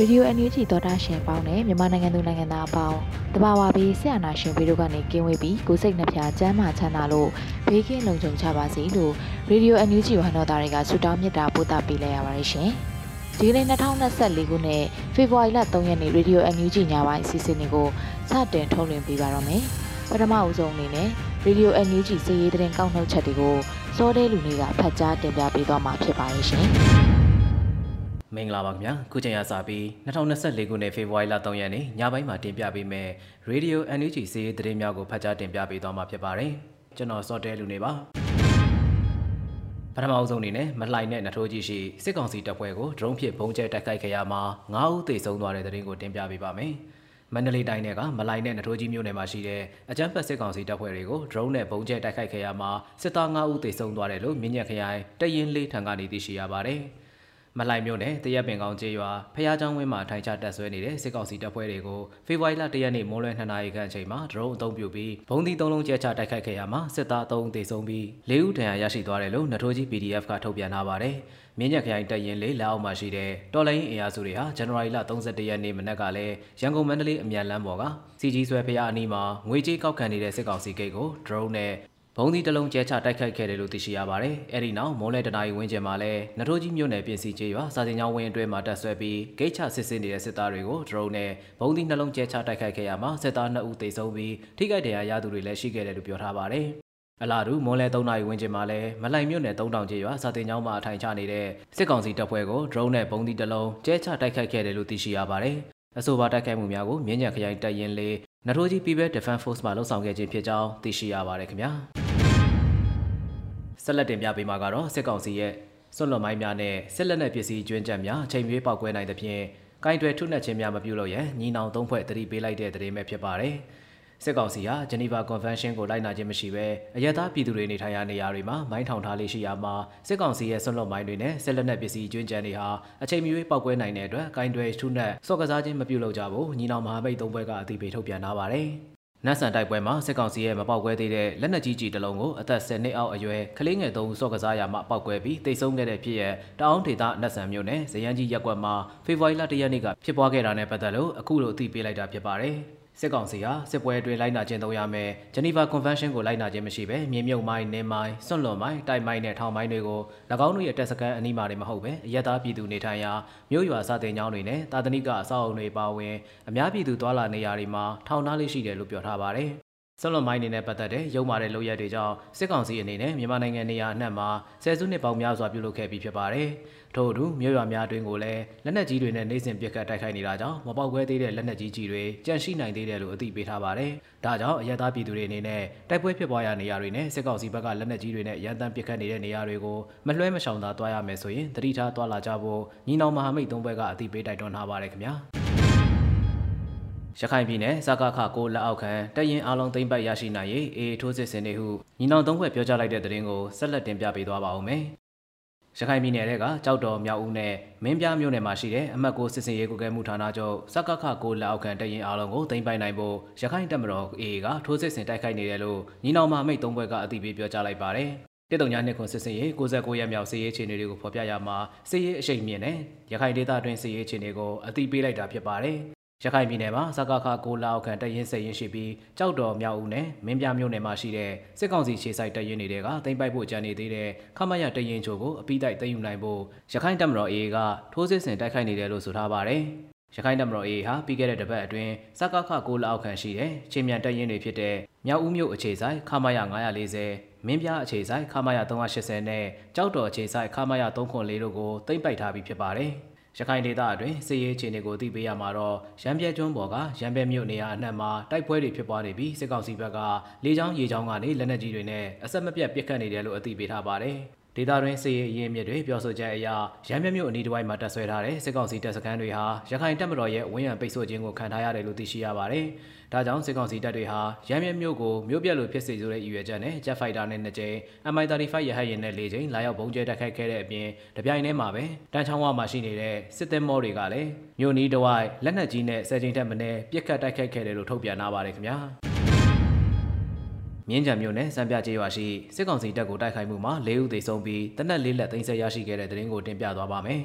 ရေဒီယို NUG သောတာရှင်ပေါင်းနဲ့မြန်မာနိုင်ငံသူနိုင်ငံသားအပေါင်းတဘာဝပြီးဆရာနာရှင်ဗီတို့ကနေကင်းဝေးပြီးကိုစိတ်နှဖျားစမ်းမချမ်းသာလို့ဘေးကင်းလုံခြုံကြပါစေလို့ရေဒီယို NUG ဝဟန်တော်သားတွေကဆုတောင်းမေတ္တာပို့သပေးလိုက်ရပါတယ်ရှင်ဒီကနေ့2024ခုနှစ်ဖေဖော်ဝါရီလ3ရက်နေ့ရေဒီယို NUG ညပိုင်းအစီအစဉ်လေးကိုစတင်ထုတ်လွှင့်ပေးပါတော့မယ်ပထမအဦးဆုံးအနေနဲ့ရေဒီယို NUG စီးရီးသတင်းကောက်နှုတ်ချက်တွေကိုစောတဲလူတွေကဖတ်ကြားတင်ပြပေးသွားမှာဖြစ်ပါတယ်ရှင် မင်္ဂလာပါခင်ဗျာခုချိန်ရစပြီး2024ခုနှစ်ဖေဖော်ဝါရီလ3ရက်နေ့ညပိုင်းမှာတင်ပြပေးမယ်ရေဒီယို NUG စီးရီးသတင်းများကိုဖတ်ကြားတင်ပြပေးသွားမှာဖြစ်ပါတယ်ကျွန်တော်စောတဲလူနေပါပထမအဆုံးအနေနဲ့မလှိုင်တဲ့နထိုးကြီးရှိစစ်ကောင်စီတပ်ဖွဲ့ကိုဒရုန်းဖြင့်ဘုံကျဲတိုက်ခိုက်ခဲ့ရမှာ9ဦးသေဆုံးသွားတဲ့သတင်းကိုတင်ပြပေးပါမယ်မန္တလေးတိုင်းကမလိုင်နဲ့နထိုးကြီးမြို့နယ်မှာရှိတဲ့အကြမ်းဖက်စစ်ကောင်စီတပ်ဖွဲ့တွေကိုဒရုန်းနဲ့ဘုံကျဲတိုက်ခိုက်ခဲ့ရမှာစစ်သား9ဦးသေဆုံးသွားတယ်လို့မြင်းညက်ခရိုင်တရင်လေးထံကနေသိရှိရပါတယ်။ မလိုက်မြို့နယ်တရက်ပင်ကောင်ကျေးရွာဖះချောင်းဝင်းမှာထိုင်ချတပ်ဆွဲနေတဲ့စစ်ကောင်စီတပ်ဖွဲ့တွေကိုဖေဖော်ဝါရီလ၁ရက်နေ့မိုးလွယ်၂နာရီခန့်အချိန်မှာဒရုန်းအသုံးပြုပြီးဘုံဒီ၃လုံးကျဲချတိုက်ခိုက်ခဲ့ရမှာစစ်သား၃ဦးသေဆုံးပြီး၄ဦးဒဏ်ရာရရှိသွားတယ်လို့နထိုးကြီး PDF ကထုတ်ပြန်လာပါတယ်။မြင်းညက်ခရိုင်တပ်ရင်းလေးလက်အောက်မှာရှိတဲ့တော်လိုင်းအင်အားစုတွေဟာဇန်နဝါရီလ31ရက်နေ့မနက်ကလည်းရန်ကုန်မန္တလေးအမြန်လမ်းပေါ်ကစီကြီးဆွဲဖះအနီးမှာငွေကြေးကောက်ခံနေတဲ့စစ်ကောင်စီဂိတ်ကိုဒရုန်းနဲ့ ဘုံသီးတလုံးကျဲချတိုက်ခိုက်ခဲ့တယ်လို့သိရှိရပါတယ်။အဲဒီနောက်မိုးလဲတနာရီဝင်းကျင်မှာလဲနထိုးကြီးမြို့နယ်ပြည်စီကျေးရွာစာတင်ကျောင်းဝင်းအတွင်းမှာတက်ဆွဲပြီးဂိတ်ချစစ်ဆေးနေတဲ့စစ်သားတွေကိုဒရုန်းနဲ့ဘုံသီးနှလုံးကျဲချတိုက်ခိုက်ခဲ့ရမှာစစ်သား2ဦးသေဆုံးပြီးထိခိုက်ဒဏ်ရာရသူတွေလည်းရှိခဲ့တယ်လို့ပြောထားပါတယ်။အလားတူမွန်လဲ3နာရီဝန်းကျင်မှာလဲမလိုက်မြို့နယ်3000ကျေးရွာစာတင်ကျောင်းမှာအထိုင်ချနေတဲ့စစ်ကောင်စီတပ်ဖွဲ့ကိုဒရုန်းနဲ့ဘုံသီးတလုံးကျဲချတိုက်ခိုက်ခဲ့တယ်လို့သိရှိရပါတယ်။ အဆိုပါတိုက်ခိုက်မှုများကိုမြင်းညံခရိုင်တပ်ရင်းလေးနထိုးကြီး People Defense Force မှလှုပ်ဆောင်ခဲ့ခြင်းဖြစ်ကြောင်းသိရှိရပါတယ်ခင်ဗျာ။ဆက်လက်တင်ပြပေးမှာကတော့စစ်ကောင်စီရဲ့စွန့်လွတ်မိုင်းများနဲ့စစ်လက်နက်ပစ္စည်းကျွင်းချက်များချိန်ရွေးပောက်ကွဲနိုင်သဖြင့်ကိုင်းတွယ်ထုနှက်ခြင်းများမပြုလုပ်ရန်ညီနောင်သုံးဖွဲ့တတိပေးလိုက်တဲ့တရေမဲ့ဖြစ်ပါတယ်။ စစ်ကောင်စီဟာဂျနီဗာကွန်ဗင်းရှင်းကိုလိုက်နာခြင်းမရှိဘဲအရက်သားပြည်သူတွေနေထိုင်ရာနေရာတွေမှာမိုင်းထောင်ထားလေးရှိရာမှာစစ်ကောင်စီရဲ့ဆွန့်လွတ်မိုင်းတွေနဲ့စစ်လက်နက်ပစ္စည်းကျွင်းကြံတွေဟာအချိန်မရွေးပောက်ကွဲနိုင်တဲ့အတွက်ကိုင်းတွယ်ထုနှက်စော့ကစားခြင်းမပြုလုပ်ကြဘူးညီနောင်မဟာမိတ်သုံးဘက်ကအသိပေးထုတ်ပြန်ထားပါတယ်။နတ်ဆန်တိုက်ပွဲမှာစစ်ကောင်စီရဲ့မပေါက်ကွဲသေးတဲ့လက်နက်ကြီးကြီးတစ်လုံးကိုအသက်10နှစ်အောက်အရွယ်ကလေးငယ်သုံးဦးစော့ကစားရမှပောက်ကွဲပြီးတိတ်ဆုံးခဲ့တဲ့ဖြစ်ရတအောင်းဒေသနတ်ဆန်မြို့နယ်ဇယန်းကြီးရက်ကွက်မှာဖေဖော်ဝါရီလ၁ရက်နေ့ကဖြစ်ပွားခဲ့တာနဲ့ပတ်သက်လို့အခုလိုအသိပေးလိုက်တာဖြစ်ပါတယ်။ စစ်ကောင်စီဟာစစ်ပွဲအတွင်းလိုက်နာကျင့်သုံးရမယ်ဂျနီဗာကွန်ဗင်းရှင်းကိုလိုက်နာခြင်းမရှိဘဲမြေမြုပ်မိုင်းနင်းမိုင်းစွန့်လွန်မိုင်းတိုက်မိုင်းနဲ့ထောင်မိုင်းတွေကို၎င်းတို့ရဲ့တပ်စခန်းအနီးမှာတွေမဟုတ်ပဲအရက်သားပြည်သူနေထိုင်ရာမြို့ရွာစတင်ကျောင်းတွေနဲ့တာသနိကအဆောက်အုံတွေပါဝင်အများပြည်သူသွာလာနေရာတွေမှာထောင်ထားလေးရှိတယ်လို့ပြောထားပါတယ် ဆလွန်မိုင်းနေနဲ့ပတ်သက်တဲ့ရုံမာတဲ့လုပ်ရက်တွေကြောင့်စစ်ကောင်စီအနေနဲ့မြန်မာနိုင်ငံနေရာအနှံ့မှာဆယ်စုနှစ်ပေါင်းများစွာပြုလုပ်ခဲ့ပြီးဖြစ်ပါတယ်။ထို့အတူမြို့ရွာများအတွင်းကိုလည်းလက်နက်ကြီးတွေနဲ့နိုင်စဉ်ပစ်ခတ်တိုက်ခိုက်နေတာကြောင့်မပေါက်ကွဲသေးတဲ့လက်နက်ကြီးကြီးတွေကြန့်ရှိနိုင်သေးတယ်လို့အသိပေးထားပါတယ်။ဒါကြောင့်အရသာပြည်သူတွေအနေနဲ့တိုက်ပွဲဖြစ်ပွားရာနေရာတွေနဲ့စစ်ကောင်စီဘက်ကလက်နက်ကြီးတွေနဲ့ရန်တမ်းပစ်ခတ်နေတဲ့နေရာတွေကိုမလွှဲမရှောင်သာသွားရမယ်ဆိုရင်တတိထားသွားလာကြဖို့ညီနောင်မဟာမိတ်သုံးဘက်ကအသိပေးတိုက်တွန်းထားပါတယ်ခင်ဗျာ။ ရခိုင်ပြည်နယ်စကားခကိုလက်အောက်ခံတရင်အလုံးသိမ့်ပတ်ရရှိနိုင်ရေးအေးထိုးစစ်ဆင်နေဟုညီနောင်သုံးဘက်ပြောကြားလိုက်တဲ့သတင်းကိုဆက်လက်တင်ပြပေးသွားပါဦးမယ်။ရခိုင်ပြည်နယ်ကကြောက်တော်မြောက်ဦးနဲ့မင်းပြားမြို့နယ်မှာရှိတဲ့အမတ်ကိုစစ်စင်ရေးကုကဲမှုဌာနချုပ်စကခကိုလက်အောက်ခံတရင်အလုံးကိုသိမ်းပိုက်နိုင်ဖို့ရခိုင်တပ်မတော် AA ကထိုးစစ်ဆင်တိုက်ခိုက်နေတယ်လို့ညီနောင်မမိတ်သုံးဘက်ကအသိပေးပြောကြားလိုက်ပါတယ်။ပြည်တော်ညာနှစ်ခွန်စစ်စင်ရေး69ရက်မြောက်စစ်ရေးခြေနေတွေကိုဖော်ပြရမှာစစ်ရေးအရှိန်မြင့်နဲ့ရခိုင်ဒေသအတွင်းစစ်ရေးခြေနေကိုအသိပေးလိုက်တာဖြစ်ပါတယ် ရခိုင်ပြည်နယ်မှာစကခကိုလာအောက်ခံတရင်စရင်ရှိပြီးကြောက်တော်မြောက်ဦးနဲ့မင်းပြမြို့နယ်မှာရှိတဲ့စစ်ကောင်စီခြေဆိုင်တရင်တွေကတိမ့်ပိုက်ဖို့ကြံနေသေးတဲ့ခမရတရင်ချိုကိုအပိတိုက်သိမ်းယူနိုင်ဖို့ရခိုင်တပ်မတော် AA ကထိုးစစ်ဆင်တိုက်ခိုက်နေတယ်လို့ဆိုထားပါတယ်။ရခိုင်တပ်မတော် AA ဟာပြီးခဲ့တဲ့တပတ်အတွင်းစကခကိုလာအောက်ခံရှိတဲ့ချင်းမြန်တရင်တွေဖြစ်တဲ့မြောက်ဦးမြို့အခြေဆိုင်ခမရ940မင်းပြအခြေဆိုင်ခမရ380နဲ့ကြောက်တော်အခြေဆိုင်ခမရ304တို့ကိုတိမ့်ပိုက်ထားပြီးဖြစ်ပါတယ်။ ရခိုင်ဒေသအတွင်းစစ်ရေးအခြေအနေကိုသိပေးရမှာတော့ရန်ပြဲကျွန်းပေါ်ကရန်ပြဲမြို့နေရာအနှံ့မှာတိုက်ပွဲတွေဖြစ်ပွားနေပြီးစစ်ကောင်စီဘက်ကလေကြောင်းရေကြောင်းကနေလက်နက်ကြီးတွေနဲ့အဆက်မပြတ်ပစ်ခတ်နေတယ်လို့အသိပေးထားပါတယ်။ ဒေသတွင်းစစ်ရေးအရင်းမြစ်တွေပြောဆိုချက်အရရန်ပြမြို့အနီးတစ်ဝိုက်မှာတပ်ဆွဲထားတဲ့စစ်ကောင်စီတပ်စခန်းတွေဟာရခိုင်တပ်မတော်ရဲ့ဝန်းရံပိတ်ဆို့ခြင်းကိုခံထားရတယ်လို့သိရှိရပါတယ်။ဒါကြောင့်စစ်ကောင်စီတပ်တွေဟာရမ်းမြမြို့ကိုမြို့ပြက်လိုဖြစ်စေဆိုတဲ့ရည်ရွယ်ချက်နဲ့ဂျက်ဖိုက်တာနဲ့နှစ်ကြိမ် MI35 ရဟတ်ယာဉ်နဲ့၄ကြိမ်လာရောက်ဘုံကျဲတိုက်ခိုက်ခဲ့တဲ့အပြင်တပြိုင်တည်းမှာပဲတန်းချောင်းဝမှာရှိနေတဲ့စစ်သည်မောတွေကလည်းမြို့နီးတဝိုက်လက်နက်ကြီးနဲ့ဆယ်ကြိမ်ထက်မနည်းပြစ်ခတ်တိုက်ခိုက်ခဲ့တယ်လို့ထုတ်ပြန်ထားပါတယ်ခင်ဗျာ မြင်းကြံမြို့နယ်စံပြကျေးရွာရှိစစ်ကောင်စီတပ်ကိုတိုက်ခိုက်မှုမှာ၄ဦးသေဆုံးပြီးတနက်လေးလက်သိမ်းဆည်းရရှိခဲ့တဲ့တဲ့ရင်ကိုတင်ပြသွားပါမယ်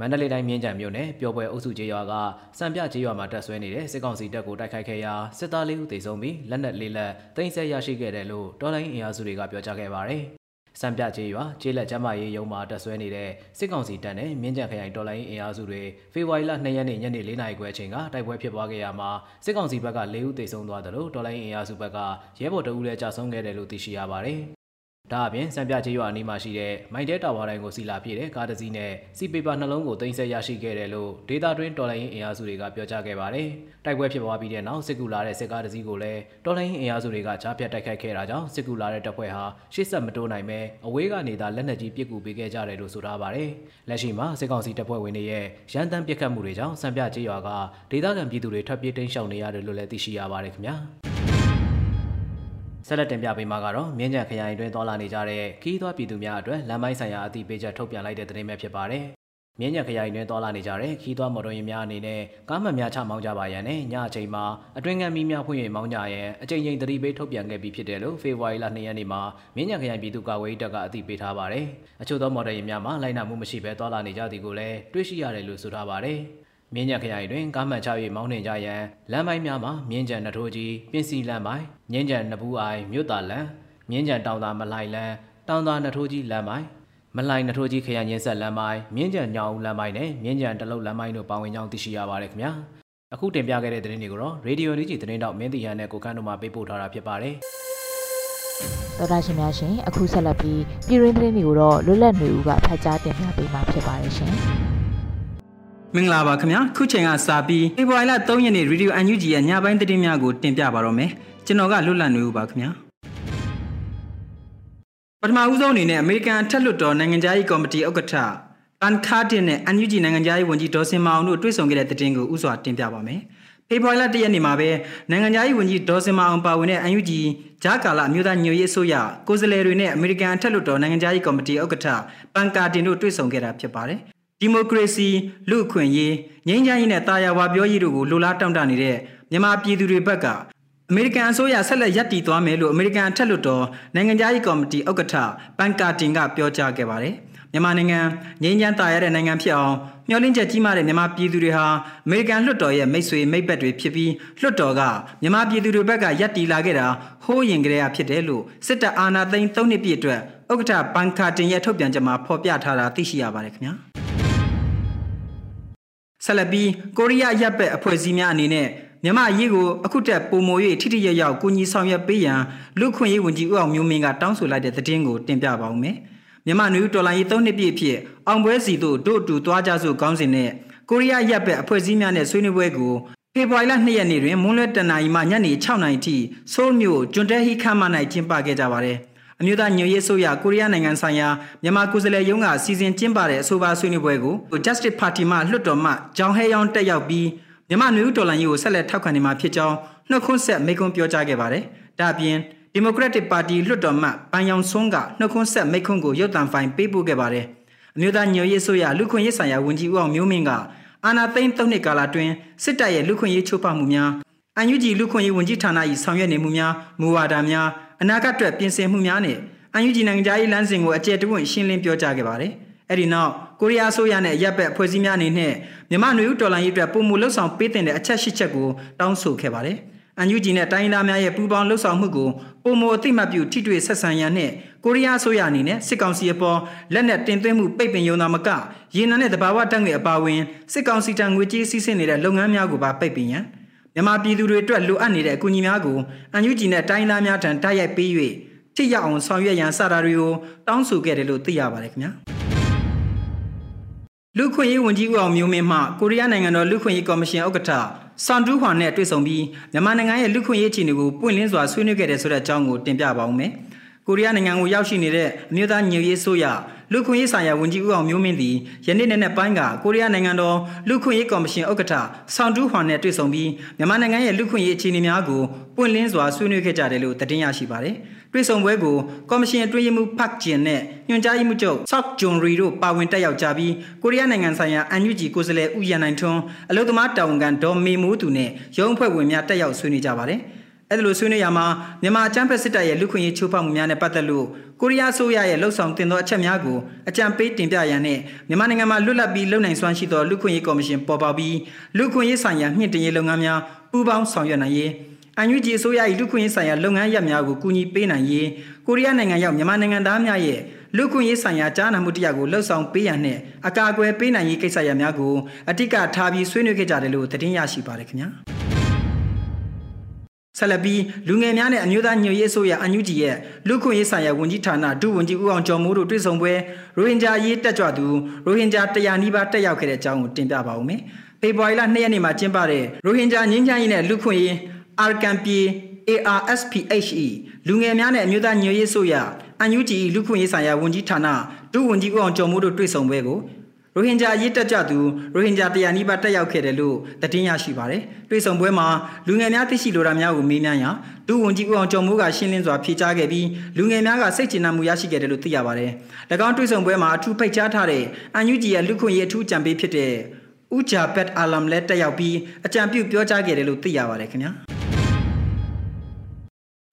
မန္တလေးတိုင်းမြင်းကြံမြို့နယ်ပျော်ပွဲအုပ်စုကျေးရွာကစံပြကျေးရွာမှာတက်ဆွဲနေတဲ့စစ်ကောင်စီတပ်ကိုတိုက်ခိုက်ခဲ့ရာစစ်သားလေးဦးသေဆုံးပြီးလက်နက်လေးလက်တင်ဆက်ရရှိခဲ့တယ်လို့တော်လိုင်းအင်အားစုတွေကပြောကြားခဲ့ပါတယ်။ စံပြကျေးရွာကျေးလက်ကျမ်းမာရေးရုံးမှာတက်ဆွဲနေတဲ့စစ်ကောင်စီတပ်နဲ့မြင်းကြံခရိုင်တော်လိုင်းအင်အားစုတွေဖေဖော်ဝါရီလ2ရက်နေ့ညနေ4နာရီခွဲအချိန်ကတိုက်ပွဲဖြစ်ပွားခဲ့ရမှာစစ်ကောင်စီဘက်က၄ဦးသေဆုံးသွားတယ်လို့တော်လိုင်းအင်အားစုဘက်ကရဲဘော်တအုပ်လည်းကြာဆုံးခဲ့တယ်လို့သိရှိရပါတယ်။ ဒါအပြင်စံပြချေရွာအနီးမှာရှိတဲ့မိုင်တဲတာဝါတိုင်းကိုစီလာပြည့်တဲ့ကားတစ်စီးနဲ့စီပေပါနှလုံးကိုတင်ဆက်ရရှိခဲ့တယ်လို့ဒေတာတွင်းတော်လိုင်းအင်အားစုတွေကပြောကြားခဲ့ပါတယ်။တိုက်ပွဲဖြစ်ပွားပြီးတဲ့နောက်စစ်ကူလာတဲ့စစ်ကားတစ်စီးကိုလည်းတော်လိုင်းအင်အားစုတွေကကြားဖြတ်တိုက်ခိုက်ခဲ့တာကြောင့်စစ်ကူလာတဲ့တပ်ဖွဲ့ဟာရှေ့ဆက်မတိုးနိုင်ပဲအဝေးကနေသာလက်နက်ကြီးပစ်ကူပေးခဲ့ကြတယ်လို့ဆိုထားပါတယ်။လက်ရှိမှာစစ်ကောင်စီတပ်ဖွဲ့ဝင်တွေရဲ့ရန်တမ်းပစ်ခတ်မှုတွေကြောင့်စံပြချေရွာကဒေသခံပြည်သူတွေထွက်ပြေးတိမ်းရှောင်နေရတယ်လို့လည်းသိရှိရပါတယ်ခင်ဗျာ။ ဆက်လက်တင်ပြပေးမှာကတော့မြင်းကြံခရိုင်တွင်တော်လာနေကြတဲ့ခီးသွွားပြည်သူများအတွက်လမ်းမိုင်းဆိုင်ရာအသိပေးချက်ထုတ်ပြန်လိုက်တဲ့သတင်းပဲဖြစ်ပါတယ်။မြင်းကြံခရိုင်တွင်တော်လာနေကြတဲ့ခီးသွွားမော်တော်ယာဉ်များအနေနဲ့ကားမှန်များချမောင်းကြပါရန်နဲ့ညအချိန်မှာအတွင်းငံမီးများဖွင့်၍မောင်းကြရန်အချိန်ချင်းသတိပေးထုတ်ပြန်ခဲ့ပြီးဖြစ်တယ်လို့ဖေဖော်ဝါရီလ2ရက်နေ့မှာမြင်းကြံခရိုင်ပြည်သူ့ကာကွယ်ရေးတပ်ကအသိပေးထားပါတယ်။အချို့သောမော်တော်ယာဉ်များမှာလိုက်နာမှုမရှိဘဲတော်လာနေကြသည်ကိုလည်းတွေ့ရှိရတယ်လို့ဆိုထားပါတယ်။ မြင်းကြံခရိုင်တွင်ကားမှန်ချ၍မောင်းနှင်ကြရန်လမ်းပိုင်းများမှာမြင်းကြံနှထိုးကြီးပြင်စီလမ်းပိုင်းမြင်းကြံနဘူးအိုင်မြို့တာလမ်းမြင်းကြံတောင်သာမလိုက်လမ်းတောင်သာနှထိုးကြီးလမ်းပိုင်းမလိုက်နှထိုးကြီးခရိုင်ရင်းဆက်လမ်းပိုင်းမြင်းကြံညောင်လမ်းပိုင်းနဲ့မြင်းကြံတလုတ်လမ်းပိုင်းတို့ပါဝင်ကြောင်းသိရှိရပါတယ်ခင်ဗျာအခုတင်ပြခဲ့တဲ့သတင်းတွေကိုတော့ရေဒီယိုလေးကြီးသတင်းတောက်မင်းတီဟန်နဲ့ကိုကန်းတို့မှပေးပို့ထားတာဖြစ်ပါတယ်တော်တာရှင်များရှင်အခုဆက်လက်ပြီးပြည်ရင်းသတင်းတွေကိုတော့လွတ်လပ်နေဦးကဖတ်ကြားတင်ပြပေးမှာဖြစ်ပါတယ်ရှင် မင်္ဂလာပါခင်ဗျာခုချိန်ကစာပြီးဖေဖော်ဝါရီလ3ရက်နေ့ရေဒီယို UNG ရဲ့ညပိုင်းသတင်းများကိုတင်ပြပါတော့မယ်ကျွန်တော်ကလွတ်လပ်နေဦးပါခင်ဗျာပထမဦးဆုံးအနေနဲ့အမေရိကန်ထက်လွတ်တော်နိုင်ငံသားရေးကော်မတီဥက္ကဋ္ဌပန်ခါတင်နဲ့ UNG နိုင်ငံသားရေးဝန်ကြီးဒေါ်စင်မအောင်တို့တွေ့ဆုံခဲ့တဲ့သတင်းကိုဥစွာတင်ပြပါမယ်ဖေဖော်ဝါရီလ1ရက်နေ့မှာပဲနိုင်ငံသားရေးဝန်ကြီးဒေါ်စင်မအောင်ပါဝင်တဲ့ UNG ဂျာကာလာအမျိုးသားညွရေးအစိုးရကိုယ်စားလှယ်တွေနဲ့အမေရိကန်ထက်လွတ်တော်နိုင်ငံသားရေးကော်မတီဥက္ကဋ္ဌပန်ကာတင်တို့တွေ့ဆုံခဲ့တာဖြစ်ပါတယ် ဒီမိုကရေစီလူ့အခွင့်အရေးငြိမ်းချမ်းရေးနဲ့တာယာဝါပြောရေးတို့ကိုလိုလားတောင့်တနေတဲ့မြန်မာပြည်သူတွေဘက်ကအမေရိကန်အစိုးရဆက်လက်ရပ်တည်သွားမယ်လို့အမေရိကန်အထက်လွှတ်တော်နိုင်ငံသားရေးကော်မတီဥက္ကဋ္ဌပန်ကာတင်ကပြောကြားခဲ့ပါတယ်။မြန်မာနိုင်ငံငြိမ်းချမ်းတာရတဲ့နိုင်ငံဖြစ်အောင်မျှော်လင့်ချက်ကြီးမားတဲ့မြန်မာပြည်သူတွေဟာအမေရိကန်လွှတ်တော်ရဲ့မိတ်ဆွေမိတ်ဘက်တွေဖြစ်ပြီးလွှတ်တော်ကမြန်မာပြည်သူတွေဘက်ကရပ်တည်လာခဲ့တာဟိုးရင်ကလေးအဖြစ်တယ်လို့စစ်တပ်အာဏာသိမ်း၃နှစ်ပြည့်အတွက်ဥက္ကဋ္ဌပန်ကာတင်ရဲ့ထုတ်ပြန်ချက်မှာဖော်ပြထားတာသိရှိရပါတယ်ခင်ဗျာ။ ဆက်လက်ပြီးကိုရီးယားရပ်ဘက်အဖွဲ့အစည်းများအနေနဲ့မြန်မာအရေးကိုအခုတက်ပုံမို၍ထိထိရရောက်ကူညီဆောင်ရွက်ပေးရန်လူခွင့်ရေးဝန်ကြီးဦးအောင်မျိုးမင်းကတောင်းဆိုလိုက်တဲ့သတင်းကိုတင်ပြပါဦးမယ်။မြန်မာနွေဦးတော်လိုင်းရေး၃နှစ်ပြည့်ဖြစ်အောင်ပွဲစီတို့တို့တူသွားကြစို့ကောင်းစဉ်နဲ့ကိုရီးယားရပ်ဘက်အဖွဲ့အစည်းများနဲ့ဆွေးနွေးပွဲကိုဖေဖော်ဝါရီလ2ရက်နေ့တွင်မွန်းလွဲတနာရီမှညနေ6နာရီထိဆိုးလ်မြို့ကျွန်းတဲဟီခမ်းမ၌ကျင်းပခဲ့ကြပါတယ်။ အမျိုးသားညွရေးဆိုရကိုရီးယားနိုင်ငံဆိုင်ရာမြန်မာကိုယ်စားလှယ်ရုံးကစီစဉ်ကျင်းပတဲ့အဆိုပါဆွေးနွေးပွဲကို Justice Party မှလွှတ်တော်မှဂျောင်ဟဲယောင်းတက်ရောက်ပြီးမြန်မာနွေဦးတော်လှန်ရေးကိုဆက်လက်ထောက်ခံနေမှာဖြစ်ကြောင်းနှုတ်ခွန်းဆက်မိန့်ခွန်းပြောကြားခဲ့ပါတယ်။ဒါ့အပြင် Democratic Party လွှတ်တော်မှပန်ယောင်ဆွန်းကနှုတ်ခွန်းဆက်မိန့်ခွန်းကိုရုပ်သံဖိုင်ပေးပို့ခဲ့ပါတယ်။အမျိုးသားညွရေးဆိုရလူခွင့်ရေးဆိုင်ရာဝန်ကြီးဦးအောင်မျိုးမင်းကအာဏာသိမ်း၃နှစ်ကာလအတွင်းစစ်တပ်ရဲ့လူခွင့်ရေးချိုးဖောက်မှုများအန်ယူဂျီလူခွင့်ရေးဝန်ကြီးဌာန၏ဆောင်ရွက်နေမှုများမူဝါဒများ အနာဂတ်အတွက်ပြင်ဆင်မှုများနဲ့အန်ယူဂျီနိုင်ငံသားရေးလမ်းစဉ်ကိုအကျယ်တဝင့်ရှင်းလင်းပြောကြားခဲ့ပါတယ်။အဲ့ဒီနောက်ကိုရီးယားအစိုးရနဲ့ရပ်ဘက်အဖွဲ့အစည်းများအနေနဲ့မြန်မာနွေဦးတော်လှန်ရေးအတွက်ပုံမူလှုပ်ဆောင်ပေးတဲ့အချက်ရှိချက်ကိုတောင်းဆိုခဲ့ပါတယ်။အန်ယူဂျီနဲ့တိုင်းသားများရဲ့ပူးပေါင်းလှုပ်ဆောင်မှုကိုပုံမူအသိမှတ်ပြုထိတွေ့ဆက်ဆံရန်နဲ့ကိုရီးယားအစိုးရအနေနဲ့စစ်ကောင်စီအပေါ်လက်နက်တင်သွင်းမှုပိတ်ပင်ရုံသာမကရေနံနဲ့တဘာဝတက်ငွေအပါအဝင်စစ်ကောင်စီတံငွေကြေးစီးဆင်းနေတဲ့လုပ်ငန်းများကိုပါပိတ်ပင်ရန် မြန်မာပြည်သူတွေအတွက်လိုအပ်နေတဲ့အကူအညီများကိုအန်ယူဂျီနဲ့တိုင်းသားများထံတိုက်ရိုက်ပေး၍ထိရောက်အောင်ဆောင်ရွက်ရန်စတာတွေကိုတောင်းဆိုခဲ့တယ်လို့သိရပါတယ်ခင်ဗျာလူခွင့်ရေးဝန်ကြီးဦးအောင်မျိုးမင်းမှကိုရီးယားနိုင်ငံတော်လူခွင့်ရေးကော်မရှင်ဥက္ကဋ္ဌစန်ဒူးဟွန်နဲ့တွေ့ဆုံပြီးမြန်မာနိုင်ငံရဲ့လူခွင့်ရေးအခြေအနေကိုပွင့်လင်းစွာဆွေးနွေးခဲ့တဲ့ဆိုတဲ့အကြောင်းကိုတင်ပြပါဦးမယ်။ကိုရီးယားနိုင်ငံကိုရောက်ရှိနေတဲ့အမျိုးသားညွရေးဆိုရ လူခွင့်ရေးဆိုင်ရာဝန်ကြီးဦးအောင်မျိုးမင်းသည်ယနေ့နေ့နဲ့ပိုင်းကကိုရီးယားနိုင်ငံတော်လူခွင့်ရေးကော်မရှင်ဥက္ကဋ္ဌဆောင်တူးဟွန်နဲ့တွေ့ဆုံပြီးမြန်မာနိုင်ငံရဲ့လူခွင့်ရေးအခြေအနေများကိုပွင့်လင်းစွာဆွေးနွေးခဲ့ကြတယ်လို့သတင်းရရှိပါတယ်။တွေ့ဆုံပွဲကိုကော်မရှင်အတွင်းရေးမှူးဖတ်ဂျင်နဲ့ညွှန်ကြားရေးမှူးချုပ်ဆော့ဂျွန်ရီတို့ပါဝင်တက်ရောက်ကြပြီးကိုရီးယားနိုင်ငံဆိုင်ရာအန်ယူဂျီကိုယ်စားလှယ်ဦးရန်နိုင်ထွန်းအလုသမားတာဝန်ခံဒေါ်မေမိုးသူနဲ့ရုံးအဖွဲ့ဝင်များတက်ရောက်ဆွေးနွေးကြပါတယ်။ အဲ့ဒါလိုဆွေးနွေးရမှာမြန်မာအကြမ်းဖက်စစ်တပ်ရဲ့လူခွင့်ရေးချိုးဖောက်မှုများနဲ့ပတ်သက်လို့ကိုရီးယားဆိုရရဲ့လှုပ်ဆောင်တင်သောအချက်များကိုအကြံပေးတင်ပြရန်နဲ့မြန်မာနိုင်ငံမှာလွတ်လပ်ပြီးလုံနိုင်စွမ်းရှိသောလူခွင့်ရေးကော်မရှင်ပေါ်ပေါပြီးလူခွင့်ရေးဆိုင်ရာမြင့်တင်ရေးလုပ်ငန်းများပူးပေါင်းဆောင်ရွက်နိုင်ရေးအန်ယူဂျီအစိုးရ၏လူခွင့်ရေးဆိုင်ရာလုပ်ငန်းရပ်များကိုကူညီပေးနိုင်ရေးကိုရီးယားနိုင်ငံရောက်မြန်မာနိုင်ငံသားများရဲ့လူခွင့်ရေးဆိုင်ရာကြားနာမှုတရားကိုလှုပ်ဆောင်ပေးရန်နဲ့အကာအကွယ်ပေးနိုင်ရေးကိစ္စရပ်များကိုအတိတ်ကထားပြီးဆွေးနွေးခဲ့ကြတယ်လို့သတင်းရရှိပါတယ်ခင်ဗျာ။ ဆက်လက်ပြီးလူငယ်များနဲ့အမျိုးသားညွရေးအစိုးရအန်ယူဂျီရဲ့လူခွင့်ရေးဆိုင်ရာဝန်ကြီးဌာနဒုဝန်ကြီးဦးအောင်ကျော်မိုးတို့တွေ့ဆုံပွဲရိုဟင်ဂျာရေးတက်ကြွသူရိုဟင်ဂျာ100နီးပါးတက်ရောက်ခဲ့တဲ့အကြောင်းကိုတင်ပြပါဦးမယ်။ဖေဖော်ဝါရီလ2ရက်နေ့မှာကျင်းပတဲ့ရိုဟင်ဂျာငြိမ်းချမ်းရေးနဲ့လူခွင့်ရေးအာရကန်ပြေ ARSPHE လူငယ်များနဲ့အမျိုးသားညွရေးအစိုးရအန်ယူဂျီလူခွင့်ရေးဆိုင်ရာဝန်ကြီးဌာနဒုဝန်ကြီးဦးအောင်ကျော်မိုးတို့တွေ့ဆုံပွဲကို ရိုဟင်ဂျာရေးတက်ကြသူရိုဟင်ဂျာတရားနီးပါးတက်ရောက်ခဲ့တယ်လို့သတင်းရရှိပါတယ်။တွေ့ဆုံပွဲမှာလူငယ်များသိရှိလိုတာများကိုမေးမြန်းရာဒုဝန်ကြီးဦးအောင်ကျော်မိုးကရှင်းလင်းစွာဖြေကြားခဲ့ပြီးလူငယ်များကစိတ်ကျဉ်နှံမှုရရှိခဲ့တယ်လို့သိရပါတယ်။၎င်းတွေ့ဆုံပွဲမှာအထူးဖိတ်ကြားထားတဲ့အန်ယူဂျီရဲ့လူခွင့်ရေးအထူးကြံပေးဖြစ်တဲ့ဥဂျာဘက်အာလမ်လည်းတက်ရောက်ပြီးအကြံပြုပြောကြားခဲ့တယ်လို့သိရပါတယ်ခင်ဗျာ။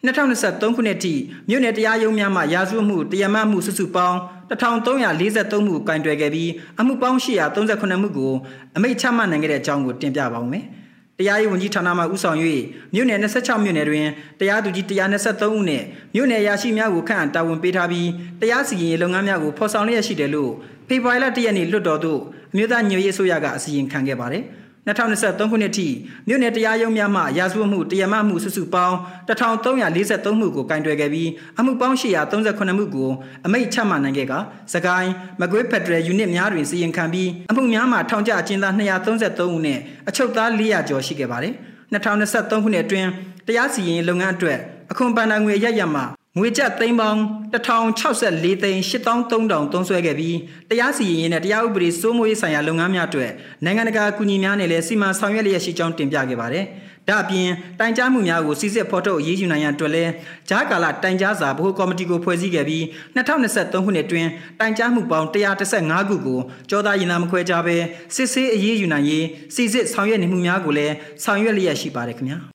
2023ခုနှစ်ထိမြို့နယ်တရားရုံးများမှရာဇဝတ်မှုတရားမမှုစုစုပေါင်း1343မှုကင်တွယ်ခဲ့ပြီးအမှုပေါင်း838မှုကိုအမိန့်ချမှတ်နိုင်ခဲ့တဲ့အကြောင်းကိုတင်ပြပါဦးမယ်။တရားရေးဝန်ကြီးဌာနမှဦးဆောင်၍မြို့နယ်26မြို့နယ်တွင်တရားသူကြီး123ဦးနဲ့မြို့နယ်ရာရှိများကိုခန့်အပ်တာဝန်ပေးထားပြီးတရားစီရင်ရေးလုပ်ငန်းများကိုဖော်ဆောင်လျက်ရှိတယ်လို့ဖေဖော်ဝါရီလ1ရက်နေ့လွှတ်တော်သို့အမျိုးသားညွှန်ရေးအစိုးရကအစီရင်ခံခဲ့ပါတယ်။ 2023ခုနှစ်ထိမြို့နယ်တရားရုံးများမှရာဇဝတ်မှုတရားမမှုစုစုပေါင်း1343မှုကိုကင်တွယ်ခဲ့ပြီးအမှုပေါင်း838မှုကိုအမိန့်ချမှတ်နိုင်ခဲ့ကစကိုင်းမကွေးဖက်ဒရယ်ယူနစ်များတွင်စီရင်ခံပြီးအမှုများမှာထောင်ကျအကျဉ်းသား233ဦးနဲ့အချုပ်သား400ကျော်ရှိခဲ့ပါတယ်2023ခုနှစ်အတွင်းတရားစီရင်လုပ်ငန်းအတွက်အခွန်ပန်နာငွေရရမှာ ငွေကျပ်သိန်းပေါင်း1064သိန်း8300သုံးစွဲခဲ့ပြီးတရားစီရင်ရေးနဲ့တရားဥပဒေစိုးမိုးရေးဆိုင်ရာလုပ်ငန်းများအတွက်နိုင်ငံတကာအကူအညီများနဲ့လည်းစီမံဆောင်ရွက်လျက်ရှိကြောင်းတင်ပြခဲ့ပါတယ်။ဒါ့အပြင်တိုင်ကြားမှုများကိုစစ်စစ်ဖော်ထုတ်အရေးယူနိုင်ရန်အတွက်လည်းဂျားကာလတိုင်ကြားစာဗဟိုကော်မတီကိုဖွဲ့စည်းခဲ့ပြီး2023ခုနှစ်တွင်တိုင်ကြားမှုပေါင်း135ခုကိုကြောသားရင်သာမခွဲကြဘဲစစ်ဆေးအရေးယူနိုင်ရေးစီစစ်ဆောင်ရွက်နေမှုများကိုလည်းဆောင်ရွက်လျက်ရှိပါတယ်ခင်ဗျာ။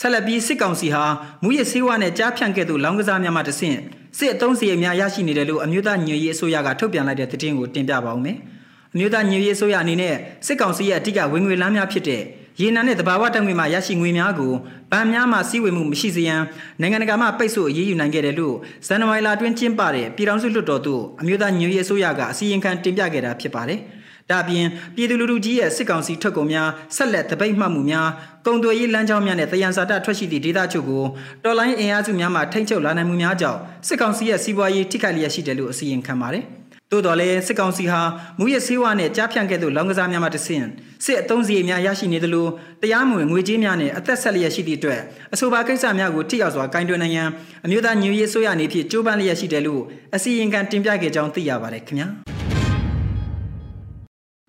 ဆက်လက်ပြီးစစ်ကောင်စီဟာမူရစေးဝါနဲ့ကြားဖြန့်ခဲ့သူလောင်းကစားများမှတဆင့်စစ်အုံးစီအများရရှိနေတယ်လို့အမျိုးသားညွေရေးအစိုးရကထုတ်ပြန်လိုက်တဲ့သတင်းကိုတင်ပြပါဦးမယ်။အမျိုးသားညွေရေးအစိုးရအနေနဲ့စစ်ကောင်စီရဲ့အဓိကဝင်ငွေလမ်းများဖြစ်တဲ့ရေနံနဲ့တဘာဝတက်ငွေမှာရရှိငွေများကိုဗန်များမှစီးဝေမှုမရှိစေရန်နိုင်ငံတကာမှပိတ်ဆို့အရေးယူနိုင်ခဲ့တယ်လို့ဇန်နဝါရီလအတွင်းကျင်းပတဲ့ပြည်ထောင်စုလွှတ်တော်သို့အမျိုးသားညွေရေးအစိုးရကအစည်းအဝေးတင်ပြခဲ့တာဖြစ်ပါတယ်။ ဒါအပြင်ပြည်သူလူထုကြီးရဲ့စစ်ကောင်စီထွက်ကုန်များဆက်လက်တပိတ်မှတ်မှုများကုံသွေးရေးလမ်းကြောင်းများနဲ့တယံစာတထွက်ရှိသည့်ဒေသချုပ်ကိုတော်လိုင်းအင်အားစုများမှထိမ့်ချုပ်လာနိုင်မှုများကြောင့်စစ်ကောင်စီရဲ့စီးပွားရေးထိခိုက်လျက်ရှိတယ်လို့အစီရင်ခံပါတယ်။သို့တော်လည်းစစ်ကောင်စီဟာမူရစေးဝါနဲ့ကြားဖြန့်ခဲ့သို့လောင်ကစားများမှတဆင့်စစ်အုံးစီများရရှိနေသလိုတရားမဝင်ငွေကြေးများနဲ့အသက်ဆက်လျက်ရှိသည့်အတွက်အဆိုပါကိစ္စများကိုထိရောက်စွာကင်တွယ်နိုင်ရန်အမျိုးသားညွေရေးဆိုရအနေဖြင့်ကြိုးပမ်းလျက်ရှိတယ်လို့အစီရင်ခံတင်ပြခဲ့ကြောင်းသိရပါတယ်ခင်ဗျာ။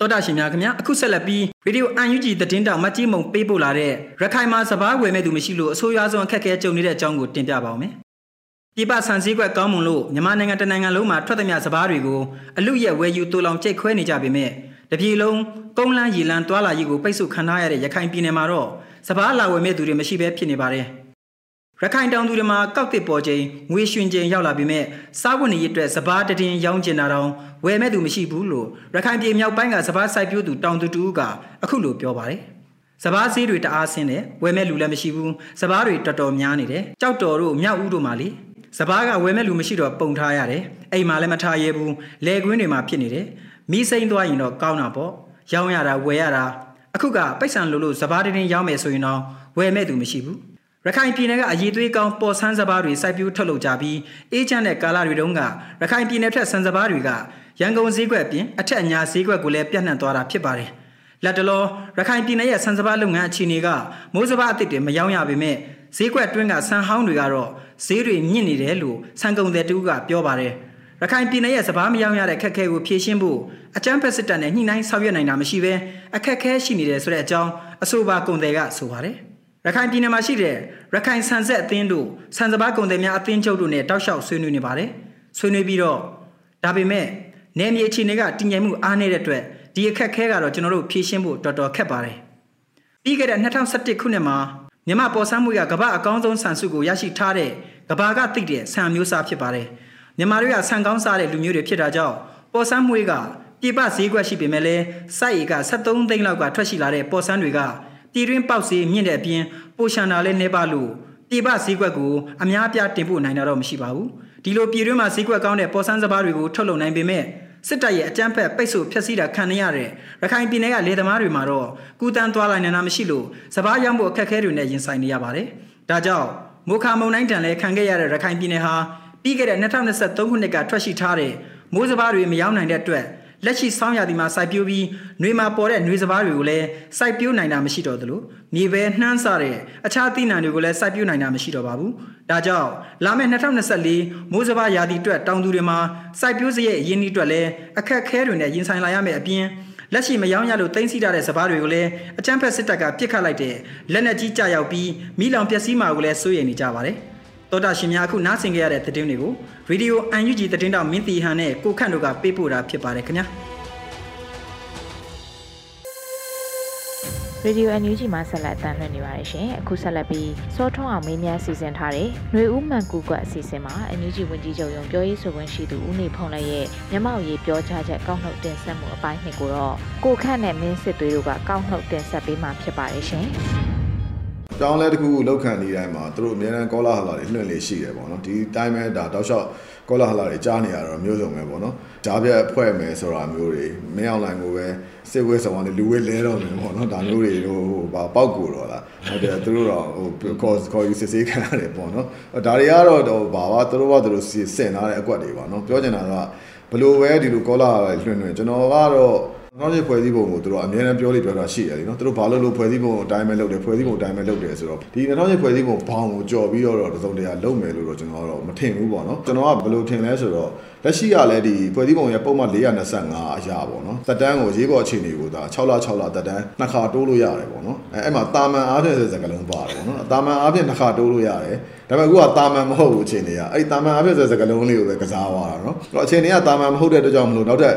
တော်တာရှင်များခင်ဗျာအခုဆက်လက်ပြီးဗီဒီယို UNG သတင်းတောင်မတ်ကြီးမုံပေးပို့လာတဲ့ရခိုင်မှာစပားဝယ်မဲ့သူမရှိလို့အဆိုးရွားဆုံးအခက်အခဲကြုံနေတဲ့အကြောင်းကိုတင်ပြပါောင်းမယ်။ပြည်ပဆန်စည်းကွက်ကောင်းမွန်လို့မြန်မာနိုင်ငံတနိုင်ငံလုံးမှာထွက်သမျှစပားတွေကိုအလူရဲ့ဝယ်ယူတူလောင်ကြိတ်ခွဲနေကြပေမဲ့တပြည်လုံးကုန်းလန်းရီလန်းတွာလာကြီးကိုပိတ်ဆို့ခံထားရတဲ့ရခိုင်ပြည်နယ်မှာတော့စပားလာဝယ်မဲ့သူတွေမရှိဘဲဖြစ်နေပါတယ်။ ရခိုင်တောင်သူတွေမှာကောက်တစ်ပေါ်ချိန်ငွေရွှင်ချိန်ရောက်လာပြီမဲ့စားဝတ်နေရေးအတွက်စပားတည်င်းရောင်းကျင်တာတောင်ဝယ်မဲ့သူမရှိဘူးလို့ရခိုင်ပြည်မြောက်ပိုင်းကစပားစိုက်ပျိုးသူတောင်သူတူကအခုလိုပြောပါတယ်စပားဈေးတွေတအားဆင်းတယ်ဝယ်မဲ့လူလည်းမရှိဘူးစပားတွေတော်တော်များနေတယ်ကြောက်တော်တို့မြောက်ဦးတို့မှာလေစပားကဝယ်မဲ့လူမရှိတော့ပုံထားရတယ်အိမ်မှာလည်းမထားရဘူးလေကွင်းတွေမှာဖြစ်နေတယ်မီးစိမ့်သွားရင်တော့ကောင်းတာပေါ့ရောင်းရတာဝယ်ရတာအခုကပိုက်ဆံလို့လို့စပားတင်းရောင်းမယ်ဆိုရင်တော့ဝယ်မဲ့သူမရှိဘူး ရခိုင်ပြည်နယ်ကအရေးသွေးကောင်းပေါ်ဆန်းစပားတွေစိုက်ပျိုးထုတ်လုပ်ကြပြီးအေးချမ်းတဲ့ကာလတွေတုန်းကရခိုင်ပြည်နယ်ထက်ဆန်းစပားတွေကရန်ကုန်ဈေးကွက်ပြင်အထက်အညာဈေးကွက်ကိုလည်းပြန့်နှံ့သွားတာဖြစ်ပါတယ်။လက်တလောရခိုင်ပြည်နယ်ရဲ့ဆန်းစပားလုပ်ငန်းအခြေအနေကမိုးစပားအစ်စ်တွေမရောင်းရပေမဲ့ဈေးကွက်တွင်းကဆန်ဟောင်းတွေကတော့ဈေးတွေမြင့်နေတယ်လို့ဆန်ကုန်တဲ့တူကပြောပါတယ်။ရခိုင်ပြည်နယ်ရဲ့စပားမရောင်းရတဲ့ခက်ခဲကိုဖြေရှင်းဖို့အကြမ်းဖက်စစ်တပ်နဲ့ညှိနှိုင်းဆောင်ရွက်နိုင်တာမရှိဘဲအခက်ခဲရှိနေတယ်ဆိုတဲ့အကြောင်းအဆိုပါကုန်တယ်ကဆိုပါတယ်။ ရခိုင်ပြည်နယ်မှာရှိတဲ့ရခိုင်ဆန်ဆက်အသင်းတို့ဆန်စပါးကုန်သည်များအသင်းချုပ်တို့နဲ့တောက်လျှောက်ဆွေးနွေးနေပါတယ်ဆွေးနွေးပြီးတော့ဒါပေမဲ့နယ်မြေအခြေအနေကတည်ငြိမ်မှုအားနည်းတဲ့အတွက်ဒီအခက်ခဲကတော့ကျွန်တော်တို့ဖြေရှင်းဖို့တော်တော်ခက်ပါတယ်ပြီးခဲ့တဲ့2017ခုနှစ်မှာမြန်မာပေါ်ဆန်းမှုကကမ္ဘာအကောင်းဆုံးဆန်စုကိုရရှိထားတဲ့ကမ္ဘာကသိတဲ့ဆန်မျိုးစားဖြစ်ပါတယ်မြန်မာတွေကဆန်ကောင်းစားတဲ့လူမျိုးတွေဖြစ်တာကြောင့်ပေါ်ဆန်းမှုကပြပဈေးကွက်ရှိပေမဲ့လည်းစိုက်ရီက73သိန်းလောက်ကထွက်ရှိလာတဲ့ပေါ်ဆန်းတွေက ပြည်တွင်းပေါက်ဈေးမြင့်တဲ့အပြင်ပိုရှန်တာလည်းနှဲပါလို့ပြည်ပဈေးကွက်ကိုအများအပြားတင်ပို့နိုင်တာတော့မရှိပါဘူးဒီလိုပြည်တွင်းမှာဈေးကွက်ကောင်းတဲ့ပေါ်ဆန်းစပားတွေကိုထုတ်လုပ်နိုင်ပေမဲ့စစ်တပ်ရဲ့အကြမ်းဖက်ပိတ်ဆို့ဖျက်ဆီးတာခံရတဲ့ရခိုင်ပြည်နယ်ကလေသမားတွေမှာတော့ကူတန်းသွားလိုက်နေတာမရှိလို့စပားရောင်းဖို့အခက်အခဲတွေနဲ့ရင်ဆိုင်နေရပါတယ်ဒါကြောင့်မိုခါမုံတိုင်းတန်လဲခံခဲ့ရတဲ့ရခိုင်ပြည်နယ်ဟာပြီးခဲ့တဲ့2023ခုနှစ်ကထွက်ရှိထားတဲ့မိုးစပားတွေမရောင်းနိုင်တဲ့အတွက် လက်ရှိဆောင်းရာသီမှာစိုက်ပျိုးပြီးနှွေမှာပေါ်တဲ့နှွေစပားတွေကိုလည်းစိုက်ပျိုးနိုင်တာမရှိတော့သလိုမြေပဲနှမ်းစတဲ့အခြားသီးနှံတွေကိုလည်းစိုက်ပျိုးနိုင်တာမရှိတော့ပါဘူး။ဒါကြောင့်လာမယ့်2024မိုးစပားရာသီအတွက်တောင်သူတွေမှာစိုက်ပျိုးစရိတ်အရင်းနှီးအတွက်လည်းအခက်အခဲတွေနဲ့ရင်ဆိုင်လာရမယ့်အပြင်လက်ရှိမယောင်းရလို့တင်စီထားတဲ့စပားတွေကိုလည်းအချမ်းဖက်စစ်တပ်ကပြစ်ခတ်လိုက်တဲ့လက်နက်ကြီးကြရောက်ပြီးမိလောင်ပျက်စီးမှာကိုလည်းစိုးရိမ်နေကြပါတယ်။ တော်တာရှင်များအခုနားဆင်ကြရတဲ့သတင်းတွေကိုရေဒီယို UNG သတင်းတောင်မင်းတီဟန်နဲ့ကိုခန့်တို့ကပေးပို့တာဖြစ်ပါတယ်ခင်ဗျာရေဒီယို NUG မှာဆက်လက်တင်ပြနေပါတယ်ရှင်။အခုဆက်လက်ပြီးစောထွန်းအောင်မင်းများစီစဉ်ထားတဲ့ຫນွေဦးမှန်ကူကွက်အစီအစဉ်မှာ NUG ဝန်ကြီးချုပ်ရုံပြောရေးဆိုခွင့်ရှိသူဦးနေဖုံးလည်းရဲ့မျက်မှောက်ရေးပြောကြားချက်ကောက်နှုတ်တင်ဆက်မှုအပိုင်းနှစ်ကိုတော့ကိုခန့်နဲ့မင်းစစ်သွေးတို့ကကောက်နှုတ်တင်ဆက်ပေးမှာဖြစ်ပါတယ်ရှင်။ တောင်းလဲတစ်ခုခုလောက်ခံနေတိုင်းမှာသူတို့အများအားကောလာဟလာတွေလွှင့်လေရှိတယ်ပေါ့နော်ဒီတိုင်းပဲဒါတောက်လျှောက်ကောလာဟလာတွေကြားနေရတော့မျိုးစုံပဲပေါ့နော်ဂျားပြက်ဖွဲ့မယ်ဆိုတာမျိုးတွေမင်းအောင်လိုင်းကိုပဲစစ်ဝဲဆောင်ကနေလူဝဲလဲတော့မယ်ပေါ့နော်ဒါမျိုးတွေဟိုဘာပောက်ကိုတော့လားဟုတ်တယ်သူတို့တော့ဟိုခေါ်ခေါ်ယူစစ်ဆေးခံရတယ်ပေါ့နော်ဒါတွေကတော့တော့ဘာပါသူတို့ကသူတို့စင်ထားတဲ့အကွက်တွေပါနော်ပြောချင်တာကဘလို့ပဲဒီလိုကောလာလွှင့်လွှင့်ကျွန်တော်ကတော့ နောက်ကျဖွဲ့စည်းပုံကိုသူတို့အများနဲ့ပြောလိပြောတာရှိရတယ်နော်သူတို့ဘာလို့လို့ဖွဲ့စည်းပုံအတိုင်းပဲလုပ်တယ်ဖွဲ့စည်းပုံအတိုင်းပဲလုပ်တယ်ဆိုတော့ဒီ2000ဖွဲ့စည်းပုံဘောင်ကိုကြော်ပြီးတော့တစုံတရာလုပ်မယ်လို့တော့ကျွန်တော်ကတော့မထင်ဘူးပေါ့နော်ကျွန်တော်ကဘယ်လိုထင်လဲဆိုတော့လက်ရှိကလည်းဒီဖွဲ့စည်းပုံရဲ့ပုံမှန်425အရာပေါ့နော်သက်တမ်းကိုရေးပေါ်အခြေအနေကိုဒါ6လ6လသက်တမ်းနှစ်ခါတိုးလို့ရတယ်ပေါ့နော်အဲအဲ့မှာတာမန်အားဖြင့်စကားလုံးပါတယ်ပေါ့နော်တာမန်အားဖြင့်နှစ်ခါတိုးလို့ရတယ်ဒါပေမဲ့အခုကတာမန်မဟုတ်ဘူးအခြေအနေကအဲ့တာမန်အားဖြင့်စကားလုံးလေးကိုပဲကစားသွားတာနော်အဲ့တော့အခြေအနေကတာမန်မဟုတ်တဲ့အတွက်ကြောင့်မလို့နောက်ထပ်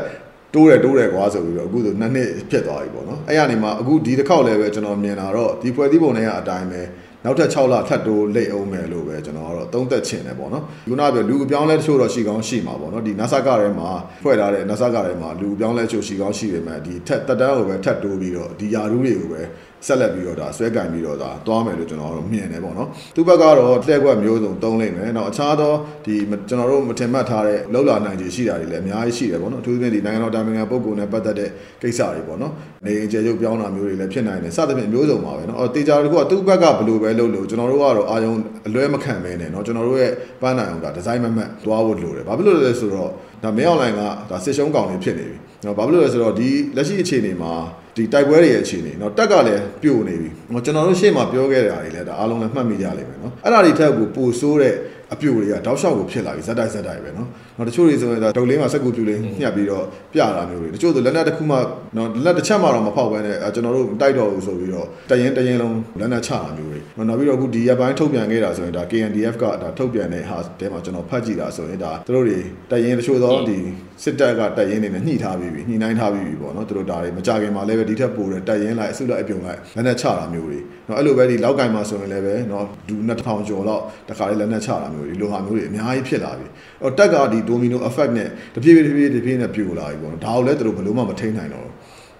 တိုးတယ်တိုးတယ်ကွာဆိုပြီးတော့အခုဆိုနှစ်နှစ်ဖြစ်သွားပြီပေါ့နော်အဲ့ရနေမှာအခုဒီတစ်ခေါက်လည်းပဲကျွန်တော်မြင်လာတော့ဒီဖွဲ့စည်းပုံတွေကအတိုင်းပဲနောက်ထပ်6လထပ်တိုးလိတ်အောင်မယ်လို့ပဲကျွန်တော်ကတော့သုံးသက်ချင်တယ်ပေါ့နော်ခုနကပြောလူအပြောင်းလဲတချို့တော့ရှိကောင်းရှိမှာပေါ့နော်ဒီ NASA ကထဲမှာဖွဲ့ထားတဲ့ NASA ကထဲမှာလူအပြောင်းလဲချို့ရှိကောင်းရှိပေမဲ့ဒီထက်တက်တန်းကိုပဲထပ်တိုးပြီးတော့ဒီယာရူးတွေကိုပဲ ဆက်လက်ပြီးတော့ဒါဆွဲကင်ပြီးတော့ဒါသွားမယ်လို့ကျွန်တော်တို့မြင်တယ်ပေါ့နော်သူ့ဘက်ကတော့လှည့်ကွက်မျိုးစုံသုံးလိမ့်မယ်နောက်အခြားသောဒီကျွန်တော်တို့မထင်မှတ်ထားတဲ့လောက်လာနိုင်ခြေရှိတာတွေလည်းအများကြီးရှိတယ်ပေါ့နော်အထူးသဖြင့်ဒီနိုင်ငံတော်တာမင်ငံပုဂ္ဂိုလ်နဲ့ပတ်သက်တဲ့ကိစ္စတွေပေါ့နော်နေအကျယ်ချုပ်ပြောင်းတာမျိုးတွေလည်းဖြစ်နိုင်တယ်စသဖြင့်မျိုးစုံပါပဲနော်အော်တေချာတခုကသူ့ဘက်ကဘယ်လိုပဲလုပ်လို့ကျွန်တော်တို့ကတော့အာယုံအလွဲမခံမဲနဲ့နော်ကျွန်တော်တို့ရဲ့ပန်းနိုင်အောင်ဒါဒီဇိုင်းမမတ်သွားဖို့လိုတယ်ဘာဖြစ်လို့လဲဆိုတော့ဒါမင်းအွန်လိုင်းကဒါစစ်ရှုံးကောင်တွေဖြစ်နေပြီနော်ဘာဖြစ်လို့လဲဆိုတော့ဒီလက်ရှိအခြေအနေမှာ ဒီတိုက်ပွဲတွေရဲ့အခြေအနေเนาะတက်ကလည်းပြိုနေပြီ။ကျွန်တော်တို့ရှေ့မှာပြောခဲ့တာတွေလည်းဒါအားလုံးလည်းမှတ်မိကြလိမ့်မယ်เนาะ။အဲ့ဒါတွေထက်ကိုပိုဆိုးတဲ့ အပြိုတွေကတောက်လျှောက်ကိုဖြစ်လာပြီဇက်တိုက်ဇက်တိုက်ပဲနော်နောက်တချို့တွေဆိုရင်ဒါဒုတ်လေးမှာစက်ကူပြူလေးညှပ်ပြီးတော့ပြတာမျိုးတွေတချို့ဆိုလက်နက်တစ်ခုမှနော်လက်တစ်ချက်မှတော့မဖောက်ဘဲနဲ့ကျွန်တော်တို့တိုက်တော့ဘူးဆိုပြီးတော့တရင်တရင်လုံးလက်နက်ချတာမျိုးတွေနောက်ပြီးတော့အခုဒီရက်ပိုင်းထုတ်ပြန်ခဲ့တာဆိုရင်ဒါ KNDF ကဒါထုတ်ပြန်တဲ့ဟာတဲမှာကျွန်တော်ဖတ်ကြည့်တာဆိုရင်ဒါသူတို့တွေတရင်တချို့သောဒီစစ်တပ်ကတက်ရင်နေနဲ့ညှိထားပြီးပြီညှိနှိုင်းထားပြီးပြီပေါ့နော်သူတို့ဒါတွေမကြခင်မှာလည်းပဲဒီထက်ပိုတဲ့တက်ရင်လိုက်အစုလိုက်အပြုံလိုက်လက်နက်ချတာမျိုးတွေနော်အဲ့လိုပဲဒီလောက်ကင်မှာဆိုရင်လည်းပဲနော်ဒူ2000ကျော်လောက်တခါလေးလက်နက်ချတာမျိုးတွေဒီလိုဟာမျိုးတွေအများကြီးဖြစ်လာပြီအဲ့တက်ကဒီ domino effect နဲ့တပြေးပြေးတပြေးတပြေးနဲ့ပြိုလာပြီပေါ့နော်ဒါကိုလည်းသူတို့ဘယ်လို့မှမထိန်းနိုင်တော့ဘူး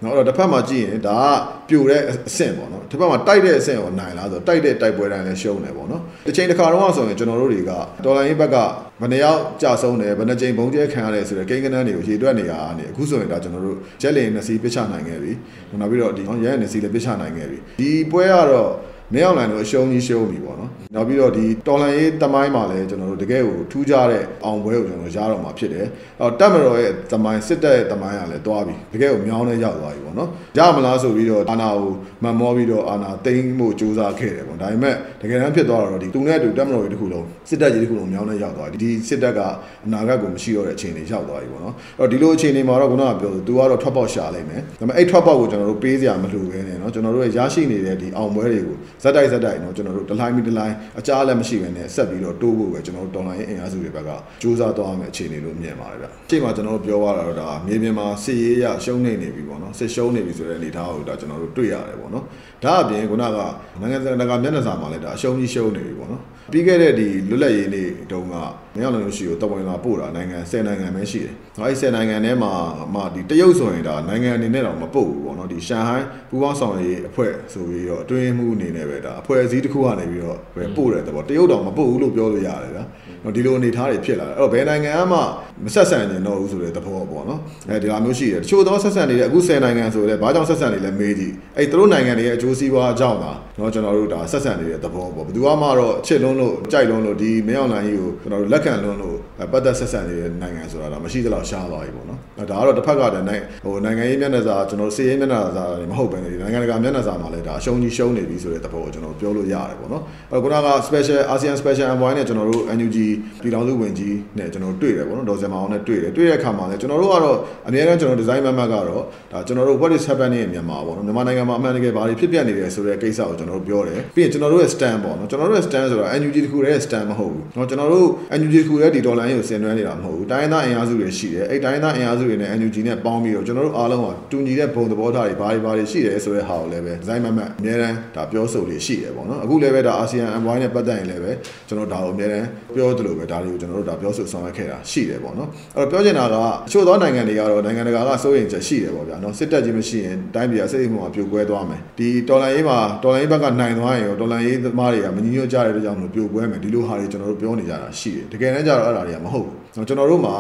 နော်အဲ့တော့တစ်ဖက်မှာကြည့်ရင်ဒါကပြိုတဲ့အဆင့်ပေါ့နော်တစ်ဖက်မှာတိုက်တဲ့အဆင့်ကိုနိုင်လားဆိုတိုက်တဲ့တိုက်ပွဲတိုင်းလည်းရှုံးတယ်ပေါ့နော်တစ်ချိန်တစ်ခါတော့ဆိုရင်ကျွန်တော်တို့တွေကတော်လိုင်းရေးဘက်ကဘယ်နှယောက်ကြာဆုံးတယ်ဘယ်နှချိန်ဘုံကျဲခံရတယ်ဆိုတဲ့ကိန်းကနန်းတွေကိုရေတွက်နေရတာနေအခုဆိုရင်ဒါကျွန်တော်တို့ဂျက်လင်နစီပစ်ချနိုင်ခဲ့ပြီနောက်ပြီးတော့ဒီရဲနစီလည်းပစ်ချနိုင်ခဲ့ပြီဒီပွဲကတော့ မင်းအောင်လိုင်တို့အရှုံးကြီးရှုံးပြီပေါ့နော်နောက်ပြီးတော့ဒီတော်လန်ရေးတမိုင်းမှာလည်းကျွန်တော်တို့တကယ်ကိုထူးခြားတဲ့အောင်ပွဲကိုကျွန်တော်ရတော့မှာဖြစ်တယ်အော်တက်မတော်ရဲ့တမိုင်းစစ်တပ်ရဲ့တမိုင်းကလည်းတွားပြီတကယ်ကိုမြောင်းနဲ့ရောက်သွားပြီပေါ့နော်ရမလားဆိုပြီးတော့အာနာကိုမန်မောပြီးတော့အာနာတိမ့်မှုစူးစမ်းခဲ့တယ်ပေါ့ဒါပေမဲ့တကယ်တမ်းဖြစ်သွားတော့ဒီသူနဲ့အတူတက်မတော်ရဲ့တစ်ခုလုံးစစ်တပ်ကြီးတစ်ခုလုံးမြောင်းနဲ့ရောက်သွားပြီဒီစစ်တပ်ကအနာဂတ်ကိုမရှိတော့တဲ့အခြေအနေရောက်သွားပြီပေါ့နော်အဲ့တော့ဒီလိုအခြေအနေမှာတော့ခုနကပြောသူကတော့ထွက်ပေါက်ရှာလိုက်မယ်ဒါပေမဲ့အဲ့ထွက်ပေါက်ကိုကျွန်တော်တို့ပေးစရာမလိုဘဲနဲ့เนาะကျွန်တော်တို့ရဲ့ရရှိနေတဲ့ဒီအောင်ပွဲတွေကို ဇက်တိုက်ဇက်တိုက်နော်ကျွန်တော်တို့တလိုင်းမီတလိုင်းအကြားလည်းမရှိဘဲနဲ့ဆက်ပြီးတော့တိုးဖို့ပဲကျွန်တော်တို့တော်လိုင်းရဲ့အင်အားစုတွေဘက်ကကြိုးစားသွားရမယ့်အခြေအနေလို့မြင်ပါတယ်ဗျ။အချိန်မှာကျွန်တော်တို့ပြောရတာတော့ဒါမြေပြင်မှာစစ်ရေးရရှုံးနေနေပြီပေါ့နော်စစ်ရှုံးနေပြီဆိုတဲ့အနေအထားကိုဒါကျွန်တော်တို့တွေ့ရတယ်ပေါ့နော်။ဒါအပြင်ခုနကနိုင်ငံတကာမျက်နှာစာမှာလည်းဒါအရှုံးကြီးရှုံးနေပြီပေါ့နော်။ပြီးခဲ့တဲ့ဒီလွတ်လပ်ရေးနေ့တုန်းက မင်းအောင်လို့ရှိကိုတဝင်လာပို့တာနိုင်ငံ10နိုင်ငံပဲရှိတယ်။အဲဒီ10နိုင်ငံထဲမှာမှဒီတရုတ်ဆိုရင်ဒါနိုင်ငံအနေနဲ့တော့မပို့ဘူးပေါ့နော်။ဒီရှန်ဟိုင်းပူးပေါင်းဆောင်ရွက်ရေးအဖွဲ့ဆိုပြီးတော့အတွင်းမှုအနေနဲ့ပဲဒါအဖွဲ့အစည်းတစ်ခုကနေပြီးတော့ပဲပို့တယ်တဲ့ပေါ့။တရုတ်တော့မပို့ဘူးလို့ပြောလို့ရတယ်ဗျာ။နော်ဒီလိုအနေထားတွေဖြစ်လာတယ်။အဲ့တော့ဘယ်နိုင်ငံမှမဆက်ဆံကျင်တော့ဘူးဆိုတဲ့သဘောပေါ့နော်။အဲဒီလိုမျိုးရှိတယ်။တချို့သောဆက်ဆံနေတဲ့အခု10နိုင်ငံဆိုလည်းဘာကြောင့်ဆက်ဆံနေလဲမေးကြည့်။အဲ့သူတို့နိုင်ငံတွေရဲ့အကျိုးစီးပွားအကြောင်းသာနော်ကျွန်တော်တို့ဒါဆက်ဆံနေတဲ့သဘောပေါ့။ဘယ်သူမှတော့ချစ်လုံးလို့ကြိုက်လုံးလို့ဒီမင်းအောင်လိုင်းကြီးကိုကျွန်တော်တို့လက်ခံလုံးလို့ပတ်သက်ဆက်ဆံနေတဲ့နိုင်ငံဆိုတာတော့မရှိသလောက်ရှားသွားပြီပေါ့နော်။ဒါကတော့တစ်ဖက်ကတည်းကဟိုနိုင်ငံရေးမျက်နှာစာကျွန်တော်တို့စီးရေးမျက်နှာစာတွေမဟုတ်ဘဲနေနိုင်ငံတကာမျက်နှာစာမှာလည်းဒါအရှုံးကြီးရှုံးနေပြီဆိုတဲ့သဘောကိုကျွန်တော်ပြောလို့ရတယ်ပေါ့နော်။အဲ့ခုနက special ASEAN special envoy နဲ့ကျွန်တော်တို့ NUG ပြည်ထောင်စုဝင်ကြီးနဲ့ကျွန်တော်တို့တွေ့တယ်ပေါ့နော်ဒေါ်စင်မောင်နဲ့တွေ့တယ်တွေ့တဲ့အခါမှာလည်းကျွန်တော်တို့ကတော့အများအားကျွန်တော် design map ကတော့ဒါကျွန်တော်တို့ what is happening in Myanmar ပေါ့နော်မြန်မာနိုင်ငံမှာအမှန်တကယ်ဘာတွေဖြစ်ပျက်နေတယ်ဆိုတဲ့ကိစ္စကိုကျွန်တော်တို့ပြောတယ်ပြီးရင်ကျွန်တော်တို့ရဲ့ stand ပေါ့နော်ကျွန်တော်တို့ရဲ့ stand ဆိုတာ NUG တခုတည်းရဲ့ stand မဟုတ်ဘူးเนาะကျွန်တော်တို့ NUG တခုတည်းဒီဒေါ်လာရင်းကိုဆင်နွှဲနေတာမဟုတ်ဘူးတိုင်းသားအင်အားစုတွေရှိတယ်အဲ့တိုင်းသားအင်အားစုတွေနဲ့ NUG နဲ့ပေါင်းပြီးတော့ကျွန်တော်တို့အားလုံးကတူညီတဲ့ဘုံသဘောထားတွေဘာတွေဘာတွေရှိတယ်ဆိုတဲ့ဟာကိုလည်းပဲ design map အများတန်းဒါပြောဆိုလေးရှိတယ်ပေါ့နော်အခုလည်းပဲဒါ ASEAN envoy နဲ့ပတ်သက်ရင်လည်းပဲကျွန်တော်ဒါကိုအများတန်းပြောသလိုပဲဒါတွေကိုကျွန်တော်တို့ဒါပြောဆိုဆောင်ရွက်ခဲ့တာရှိတယ်ပေါ့နော်အဲ့တော့ပြောချင်တာကအချို့သောနိုင်ငံတွေကတော့နိုင်ငံတကာကစိုးရိမ်ချက်ရှိတယ်ပေါ့ဗျာနော်စစ်တပ်ကြီးမရှိရင်တိုင်းပြည်ကစိတ်မှုမှာပြိုကွဲသွားမယ်ဒီတော်လန်ရေးမှာတော်လန်ရေးဘက်ကနိုင်သွားရင်ရောတော်လန်ရေးသမားတွေကမညီညွတ်ကြတဲ့အတွက်ကြောင့်မလို့ပြိုကွဲမယ်ဒီလိုဟာတွေကျွန်တော်တို့ပြောနေကြတာရှိတယ်တကတမ်းကျတော့အဲ့ဒါတွေကမဟုတ်ဘူးကျွန်တော်တို့မှာ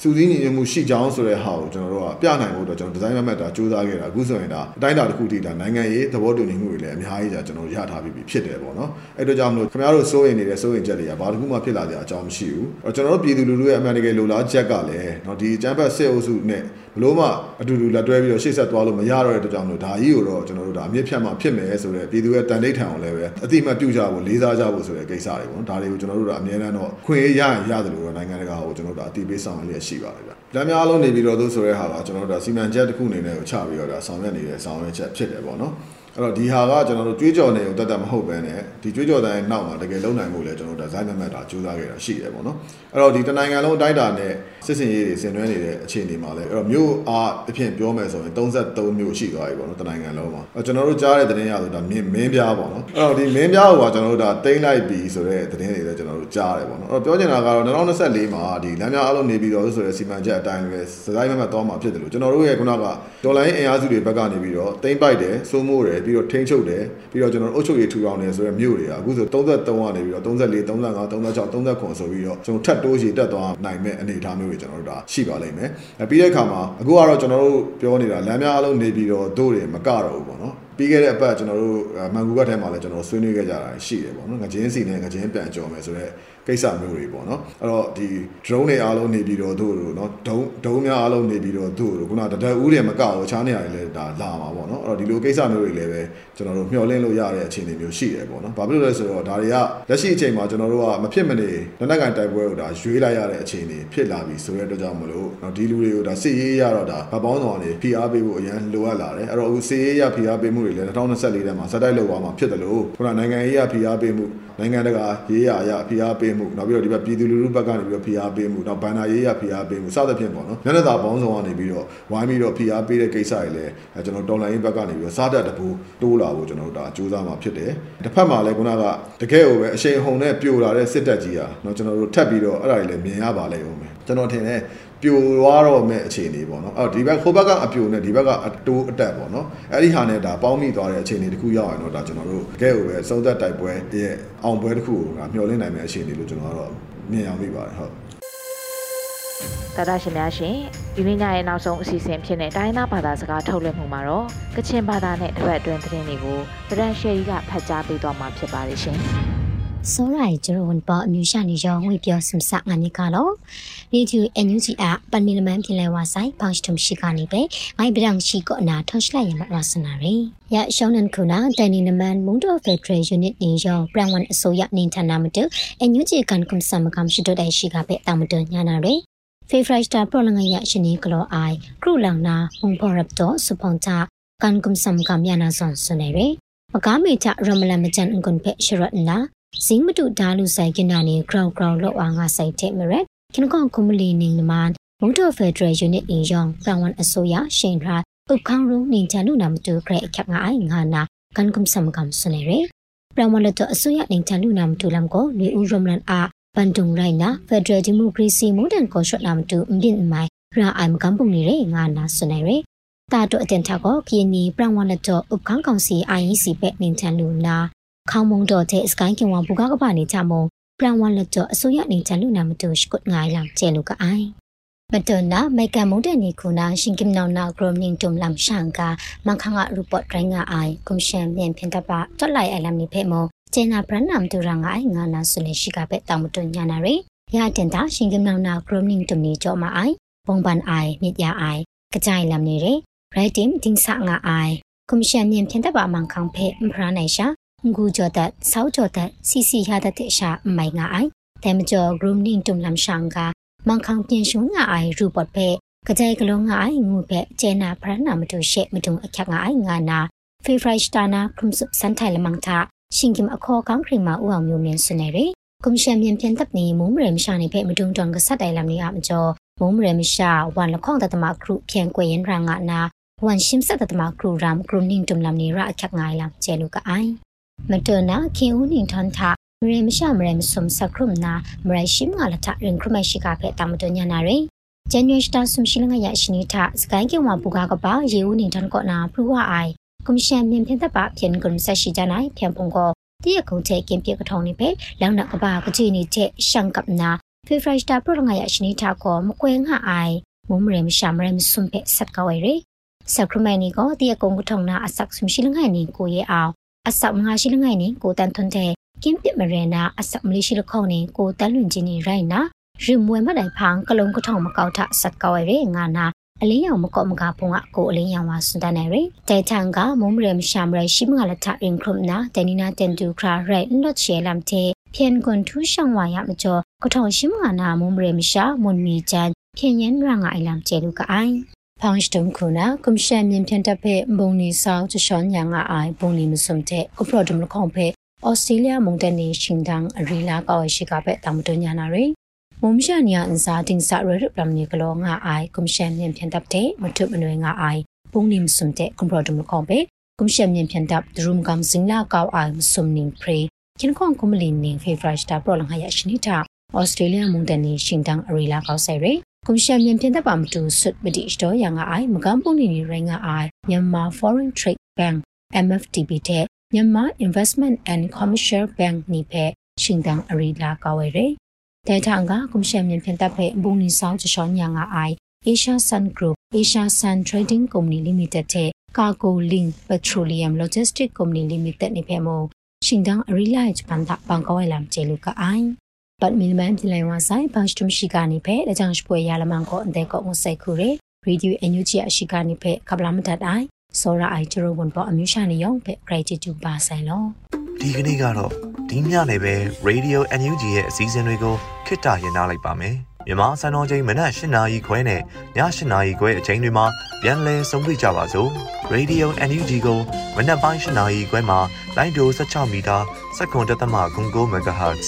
စူးစီးညီညွတ်မှုရှိကြောင်းဆိုတဲ့ဟာကိုကျွန်တော်တို့ကပြနိုင်ဖို့အတွက်ကျွန်တော်ဒီဇိုင်းမမတ်တာစူးစမ်းခဲ့တာအခုဆိုရင်ဒါအတိုင်းအတာတစ်ခုတည်းဒါနိုင်ငံရေးသဘောတူညီမှုတွေလည်းအများကြီးကြာကျွန်တော်တို့ရထားပြီးဖြစ်တယ်ပေါ့နော်အဲ့တို့ကြောင့်မလို့ခင်ဗျားတို့စိုးရိမ်နေတဲ့စိုးရိမ်ချက်တွေကဘာတစ်ခုမှဖြစ်လာကြအကြောင်းမရှိဘူးအဲ့ကျွန်တော်တို့ပြည်သူလူထုရဲ့အမှန်တကယ်လိုလားချက်ကလည်းเนาะဒီကျန်းဖတ်စစ်အုပ်စုနဲ့ ဘလို့မှအတူတူလက်တွဲပြီးတော့ရှေ့ဆက်သွားလို့မရတော့တဲ့အတွက်ကြောင့်မလို့ဒါကြီးကိုတော့ကျွန်တော်တို့ဒါအမြင့်ဖြတ်မှဖြစ်မယ်ဆိုတဲ့ပြည်သူရဲ့တန်ဋိဌာန်ကိုလည်းပဲအတိအမှတ်ပြုကြဖို့လေးစားကြဖို့ဆိုတဲ့ကိစ္စတွေပေါ့နော်ဒါတွေကိုကျွန်တော်တို့ကအမြဲတမ်းတော့ခွင့်ရရရတယ်လို့တော့နိုင်ငံတကာကိုကျွန်တော်တို့ဒါအတိပေးဆောင်ရလျက်ရှိပါတယ်ဗျ။လမ်းများလုံးနေပြီးတော့သို့ဆိုတဲ့ဟာကကျွန်တော်တို့ဒါစီမံချက်တစ်ခုအနေနဲ့ကိုချပြီးတော့ဒါဆောင်ရွက်နေတဲ့ဆောင်ရွက်ချက်ဖြစ်တယ်ပေါ့နော်။ အဲ့တော့ဒီဟာကကျွန်တော်တို့ကြွေးကြော်နေုံတတ်တတ်မဟုတ်ပဲねဒီကြွေးကြော်တိုင်းနောက်မှာတကယ်လုံနိုင်မှုလဲကျွန်တော်တို့ဒါဇိုင်းနံပါတ်တာစူးစမ်းခဲ့တာရှိတယ်ပေါ့နော်အဲ့တော့ဒီတနိုင်ငံလုံးအတိုင်းတာနဲ့စစ်စင်ရေးတွေဆင်နွှဲနေတဲ့အခြေအနေမှာလဲအဲ့တော့မြို့အားအဖြစ်ပြောမယ်ဆိုရင်33မြို့ရှိသွားပြီပေါ့နော်တနိုင်ငံလုံးမှာအဲ့ကျွန်တော်တို့ကြားတဲ့သတင်းရဆိုဒါမင်းမင်းပြားပေါ့နော်အဲ့တော့ဒီမင်းပြားကိုကကျွန်တော်တို့ဒါတိမ့်လိုက်ပြီဆိုတဲ့သတင်းတွေလည်းကျွန်တော်တို့ကြားတယ်ပေါ့နော်အဲ့တော့ပြောချင်တာကတော့2024မှာဒီလမ်းများအားလုံးနေပြီးတော့ဆိုတဲ့စီမံချက်အတိုင်းပဲစကိုင်းမမတ်သွားမှာဖြစ်တယ်လို့ကျွန်တော်တို့ရဲ့ခုနကဒေါ်လာရင်းအင်အားစုတွေဘက်ကနေပြီးတော့တိမ့်ပိုက်တယ်စိုးမိုးတယ်ပြီးတော့ထိန်းချုပ်တယ်ပြီးတော့ကျွန်တော်တို့အုပ်ချုပ်ရေးထူထောင်တယ်ဆိုတဲ့မြို့တွေကအခုဆို33ကနေပြီးတော့34 35 36 39ဆိုပြီးတော့ကျွန်တော်ထပ်တိုးရေတက်သွားနိုင်မဲ့အနေအထားမျိုးတွေကျွန်တော်တို့ဒါရှိပါလိမ့်မယ်။ပြီးတဲ့အခါမှာအခုကတော့ကျွန်တော်တို့ပြောနေတာလမ်းများအလုံးနေပြီးတော့တို့တွေမကတော့ဘူးပေါ့နော်။ပြီးခဲ့တဲ့အပတ်ကျွန်တော်တို့မန်ကူကတ်ထဲမှာလည်းကျွန်တော်ဆွေးနွေးခဲ့ကြတာရှိတယ်ပေါ့နော်ငကြင်းစီနဲ့ငကြင်းပြန်ကြော်မယ်ဆိုတော့ကိစ္စမျိုးတွေပေါ့နော်အဲ့တော့ဒီ drone တွေအားလုံးနေပြီးတော့တို့တို့နော်ဒုံဒုံများအားလုံးနေပြီးတော့တို့တို့ခုနတတက်ဦးတွေမကောက်ချားနေရတယ်လေဒါလာမှာပေါ့နော်အဲ့တော့ဒီလိုကိစ္စမျိုးတွေလည်းပဲကျွန်တော်တို့မျှော်လင့်လို့ရတဲ့အခြေအနေမျိုးရှိတယ်ပေါ့နော်ဘာဖြစ်လို့လဲဆိုတော့ဒါတွေကလက်ရှိအချိန်မှာကျွန်တော်တို့ကမဖြစ်မနေလက်နက်ကင်တိုက်ပွဲကိုဒါရွေးလိုက်ရတဲ့အခြေအနေဖြစ်လာပြီဆိုတဲ့အတွက်ကြောင့်မလို့နော်ဒီလူတွေကိုဒါစစ်ရေးရတော့ဒါဗပေါင်းဆောင်ကနေဖိအားပေးဖို့အရန်လိုအပ်လာတယ်အဲ့တော့အခုစစ်ရေးရဖိအားပေးမှုတွေလည်း2024ထဲမှာစတိုက်လောက်သွားမှာဖြစ်တယ်လို့ခုနနိုင်ငံရေးရဖိအားပေးမှုနိုင်ငံတကာရေးရအရဖိအားပေးမှုနောက်ပြီးတော့ဒီဘက်ပြည်သူလူထုဘက်ကနေပြီးတော့ဖိအားပေးမှုနောက်ဘန်နာရေးရဖိအားပေးမှုစသဖြင့်ပေါ့နော်ညနေသာပေါင်းဆောင်ကနေပြီးတော့ဝိုင်းပြီးတော့ဖိအားပေးတဲ့ကိစ္စတွေလည်းကျွန်တော်တော်လိုင်းရေးဘက်ကနေပြီးတော့စားတတ်တပူတိုးလာဖို့ကျွန်တော်တို့ဒါစူးစမ်းမှာဖြစ်တယ်တစ်ဖက်မှာလည်းခုနကတကယ်ကိုပဲအရှိန်ဟုန်နဲ့ပြိုလာတဲ့စစ်တပ်ကြီးอ่ะเนาะကျွန်တော်တို့ထပ်ပြီးတော့အဲ့ဒါတွေလည်းမြင်ရပါလိမ့်ဦးမယ်ကျွန်တော်ထင်တယ် ပြိုသွားတော့မဲ့အခြေအနေပေါ့နော်အဲ့တော့ဒီဘက်ဟိုဘက်ကအပြိုနဲ့ဒီဘက်ကအတိုးအတက်ပေါ့နော်အဲ့ဒီဟာနဲ့ဒါပေါင်းမိသွားတဲ့အခြေအနေတစ်ခုရောက်ရင်တော့ဒါကျွန်တော်တို့ကဲကိုပဲစုံသက်တိုက်ပွဲရဲ့အောင်ပွဲတစ်ခုကိုဒါမျှော်လင့်နိုင်မယ့်အခြေအနေလို့ကျွန်တော်ကတော့မြင်အောင်မိပါတယ်ဟုတ်တာတာရှင်များရှင်ဒီနေ့ညရဲ့နောက်ဆုံးအစီအစဉ်ဖြစ်တဲ့တိုင်းသားဘာသာစကားထုတ်လွှင့်မှုမှာတော့ကချင်ဘာသာနဲ့တပတ်အတွင်းသတင်းတွေကိုဗရန်ရှယ်ကြီးကဖတ်ကြားပေးသွားမှာဖြစ်ပါတယ်ရှင်စောရိုင်ကျရဝန်ပေါ်အမျိုးရှာနေရောငွေပြောစမစငါနိကလော နေတူအန်ယူဂျီအပန်မီလမန်ပြင်လဲဝါဆိုင်ပေါင်စတုံရှိကနေပဲငိုင်ပဒံရှိကောနာထော့ရှလိုက်ရမရစနာရီရရှောင်းနန်ခုနာတန်နီနမန်မုန်တော်ဖက်ဒရယ်ယူနစ်နေရောပရန်ဝန်အစိုးရနေဌာနမတူအန်ယူဂျီကန်ကွန်ဆမ်ကမ်ရှိတော့တဲ့ရှိကပဲတာမတူညာနာရီဖေဖရိုက်စတာပရလငရရှင်နီကလောအိုင်ကရုလောင်နာမုံဖော်ရပ်တော့စပွန်တာကန်ကွန်ဆမ်ကမ်ယာနာဆွန်ဆွနေရီမကားမေချရမလမချန်အန်ကွန်ဖက်ရှရတ်နာဇင်းမတူဒါလူဆိုင်ကနာနေ ground ground လောက်အားငါဆိုင်တဲ့မရက် ခင်ကောင်ကွန်မလီနေနမန်မုန်တော်ဖက်ဒရယ်ယူနစ်အင်ယောင်ပရန်ဝန်အစိုးရရှင်ရာဥခန်းရုံနေချန်လူနာမတူခရက်အခက်ငါအိုင်ငါနာကန်ကွန်ဆမ်ကမ်ဆွနေရပရန်ဝန်လတ်အစိုးရနေချန်လူနာမတူလမ်ကိုနေဦးရမလန်အာပန်တုံရိုင်နာဖက်ဒရယ်ဒီမိုကရေစီမုန်တန်ကောရှ့နာမတူအင်ဒင်မိုင်ရာအိုင်မကမ်ပုံနေရငါနာဆွနေရတာတော့အတင်ထကောကီနီပရန်ဝန်လတ်ဥခန်းကောင်စီ IEC ပဲနေချန်လူနာခေါမုံတော်တဲ့စကိုင်းကင်ဝါဘူကားကပါနေချမုံ ပရန်ဝါလက်တော့အစိုးရနေချလူနာမတူရှကုတ်ငိုင်းလောင်ကျဲလူကအိုင်မတနာမေကမုန်တဲ့နေခုနာရှင်ကင်နောင်နာဂရမင်းတုံလမ်ရှန်ကမန်ခငါရူပတ်ရိုင်းငါအိုင်ကွန်ရှန်မြန်ဖင်တပါတွက်လိုက်အလမ်နိဖေမောကျဲနာပရန်နမ်တူရငါအိုင်ငါနာဆုနေရှိကပဲတောင်မတွညာနာရရတင်တာရှင်ကင်နောင်နာဂရမင်းတုံနေကြောမအိုင်ဘုံပန်အိုင်မြစ်ရအိုင်ကကြိုင်လမ်နေရရိုက်တင်တင်းဆာငါအိုင်ကွန်ရှန်မြန်ဖင်တပါမန်ခေါဖဲမဖရနိုင်ရှာ ငူကြောတဲ့ဆောက်ကြောတဲ့စီစီရတဲ့ရှာမိုင်ငါအိုင်တဲမကျော် grooming တုံလမ်ရှန်ကမန်ခေါပြင်ရှုံငါအိုင်ရူပတ်ဖဲကကြိုင်ကလုံးငါအိုင်ငူဖဲကျဲနာဖရနာမတူရှေမတုံအခက်ငါအိုင်ငါနာဖေဖရိုက်စတာနာခုမ်စုစန်ထိုင်လမန်တာရှင်ကင်အခေါ်ကောင်းခရင်မဦးအောင်မျိုးမြင်စနေရီကွန်ရှင်မြန်ပြန်တပ်နေမုံမရမရှာနေဖဲမတုံတုံကဆက်တိုင်လမ်နေအမကျော်မုံမရမရှာဝန်လခေါင်တတမခရုဖြန်ကွေရင်ရငါနာဝန်ရှင်းဆက်တတမခရုရမ် grooming တုံလမ်နေရအခက်ငါလမ်ကျဲလူကအိုင် မတနာခင်ဦးနင်ထန်ထမရေမရှမရေမစုံစခရုမနာမရေရှိမလာထရင်ခရမရှိကဖဲတမတညာနာရေဂျန်နွေစတာဆုံရှိလငရရှိနီထစကိုင်းကေဝဘူကာကပါရေဦးနင်ထန်ကောနာပလူဝအိုင်ကွန်ရှင်မြင်ဖြင့်တပ်ပါဖြန်ကွန်ဆက်ရှိကြနိုင်ဖြန်ပုံကောတည့်ရခုံချေကင်ပြေကထောင်းနေပဲလောင်နကပါကကြည့်နေချက်ရှန်ကပ်နာဖေဖရိုက်စတာပရငရရှိနီထကောမကွဲငါအိုင်မုံမရေမရှမရေမစုံဖဲဆက်ကောဝဲရေစခရမနီကိုတည့်ရကုံကထောင်းနာအဆက်ဆုံရှိလငရနီကိုရဲအောင် အဆောက်ငါရှိလငိုင်နေကိုတန်ထွန်းတဲ့ကင်းပြမရနာအဆောက်မလေးရှိလခေါနေကိုတန်လွင်ချင်းနေရိုက်နာရီမွေမတိုင်ဖောင်းကလုံးကထောင်မကောက်ထဆက်ကောရဲငါနာအလင်းရောင်မကော့မကဖုံကကိုအလင်းရောင်ဝါစွန်တန်နေရတဲထန်ကမုံမရမရှာမရရှိမကလထရင်ခရုမနာတနီနာတန်တူခရာရိုက်လော့ချေလမ်တေဖြန်ကွန်ထူးရှောင်းဝါရမကျော်ကထောင်ရှိမကနာမုံမရမရှာမွန်မီချန်ဖြန်ရန်ရငါအိုင်လမ်ကျဲလူကအိုင် ဖောင်စတုံခုနာကွန်ရှင်မြင်ဖြန်တပ်ဖဲဘုံနီဆောင်ချရှောင်းညာငါအိုင်ဘုံနီမစုံတဲ့ကပရဒမ်လခေါဖဲဩစတြေးလျမုန်တနေရှင်တန်းအရီလာကောရှိကပဲတောင်တညာနာရီမုံရှာနီယာအန်စာတင်စာရရပလမ်နီကလောငါအိုင်ကွန်ရှင်မြင်ဖြန်တပ်တဲ့မထုမနွေငါအိုင်ဘုံနီမစုံတဲ့ကပရဒမ်လခေါဖဲကွန်ရှင်မြင်ဖြန်တပ်ဒရုမ်ကမ်စင်လာကောအိုင်မစုံနင်းပရီခင်ခွန်ကွန်မလီနင်းဖေဖရရှ်တာပရလငါရရှိနေတာဩစတြေးလျမုန်တနေရှင်တန်းအရီလာကောဆိုင်ရီကွန်ရှင်မြန်ပြင်သက်ပါမတူဆွတ်မဒီစတော့ရငါ အိုင်မကန်းပုံနေရငါအိုင်မြန်မာ Foreign Trade Bank MFTB တဲ့မြန်မာ Investment and Commercial Bank နိဖဲရှင်တန်အရီလာကောဝဲရတဲထန်ကကွန်ရှင်မြန်ပြင်သက်ဖဲဘုံနီဆောင်ချောညာငါအိုင် Asia Sun Group Asia Sun Trading Company Limited တဲ့ Cargo Link Petroleum Logistics Company Limited နိဖဲမိုရှင်တန်အရီလာဂျ ပန်တာဘန်ကောဝဲလမ်ကျေလူကအိုင်ပတ်မီမန်ပြလိုက်ဝဆိုင်ဘန့်စတုရှိကနေဖဲအကြောင်းရှပွဲရလမန်ကိုအန်တဲ့ကောငဆိုင်ခုရေရေဒီယိုအန်ယူဂျီအရှိကနေဖဲကပလာမတတ်အိုင်စောရအိုင်ကျရဝန်ပေါ်အမျိုးရှာနေရောဖဲ gratitude ပါဆိုင်လောဒီကနေ့ကတော့ဒီညနေပဲ Radio NUG ရဲ့အစည်းအဝေးတွေကိုခਿੱတရရနိုင်ပါမယ်မြန်မာစံတော်ချိန်မနက်၈နာရီခွဲနဲ့ည၈နာရီခွဲအချိန်တွေမှာပြန်လည်ဆုံးဖြတ်ကြပါစို့ Radio NUG ကိုမနက်ပိုင်း၈နာရီခွဲမှာလိုင်းဒို16မီတာစက္ကန့်တသမ9 MHz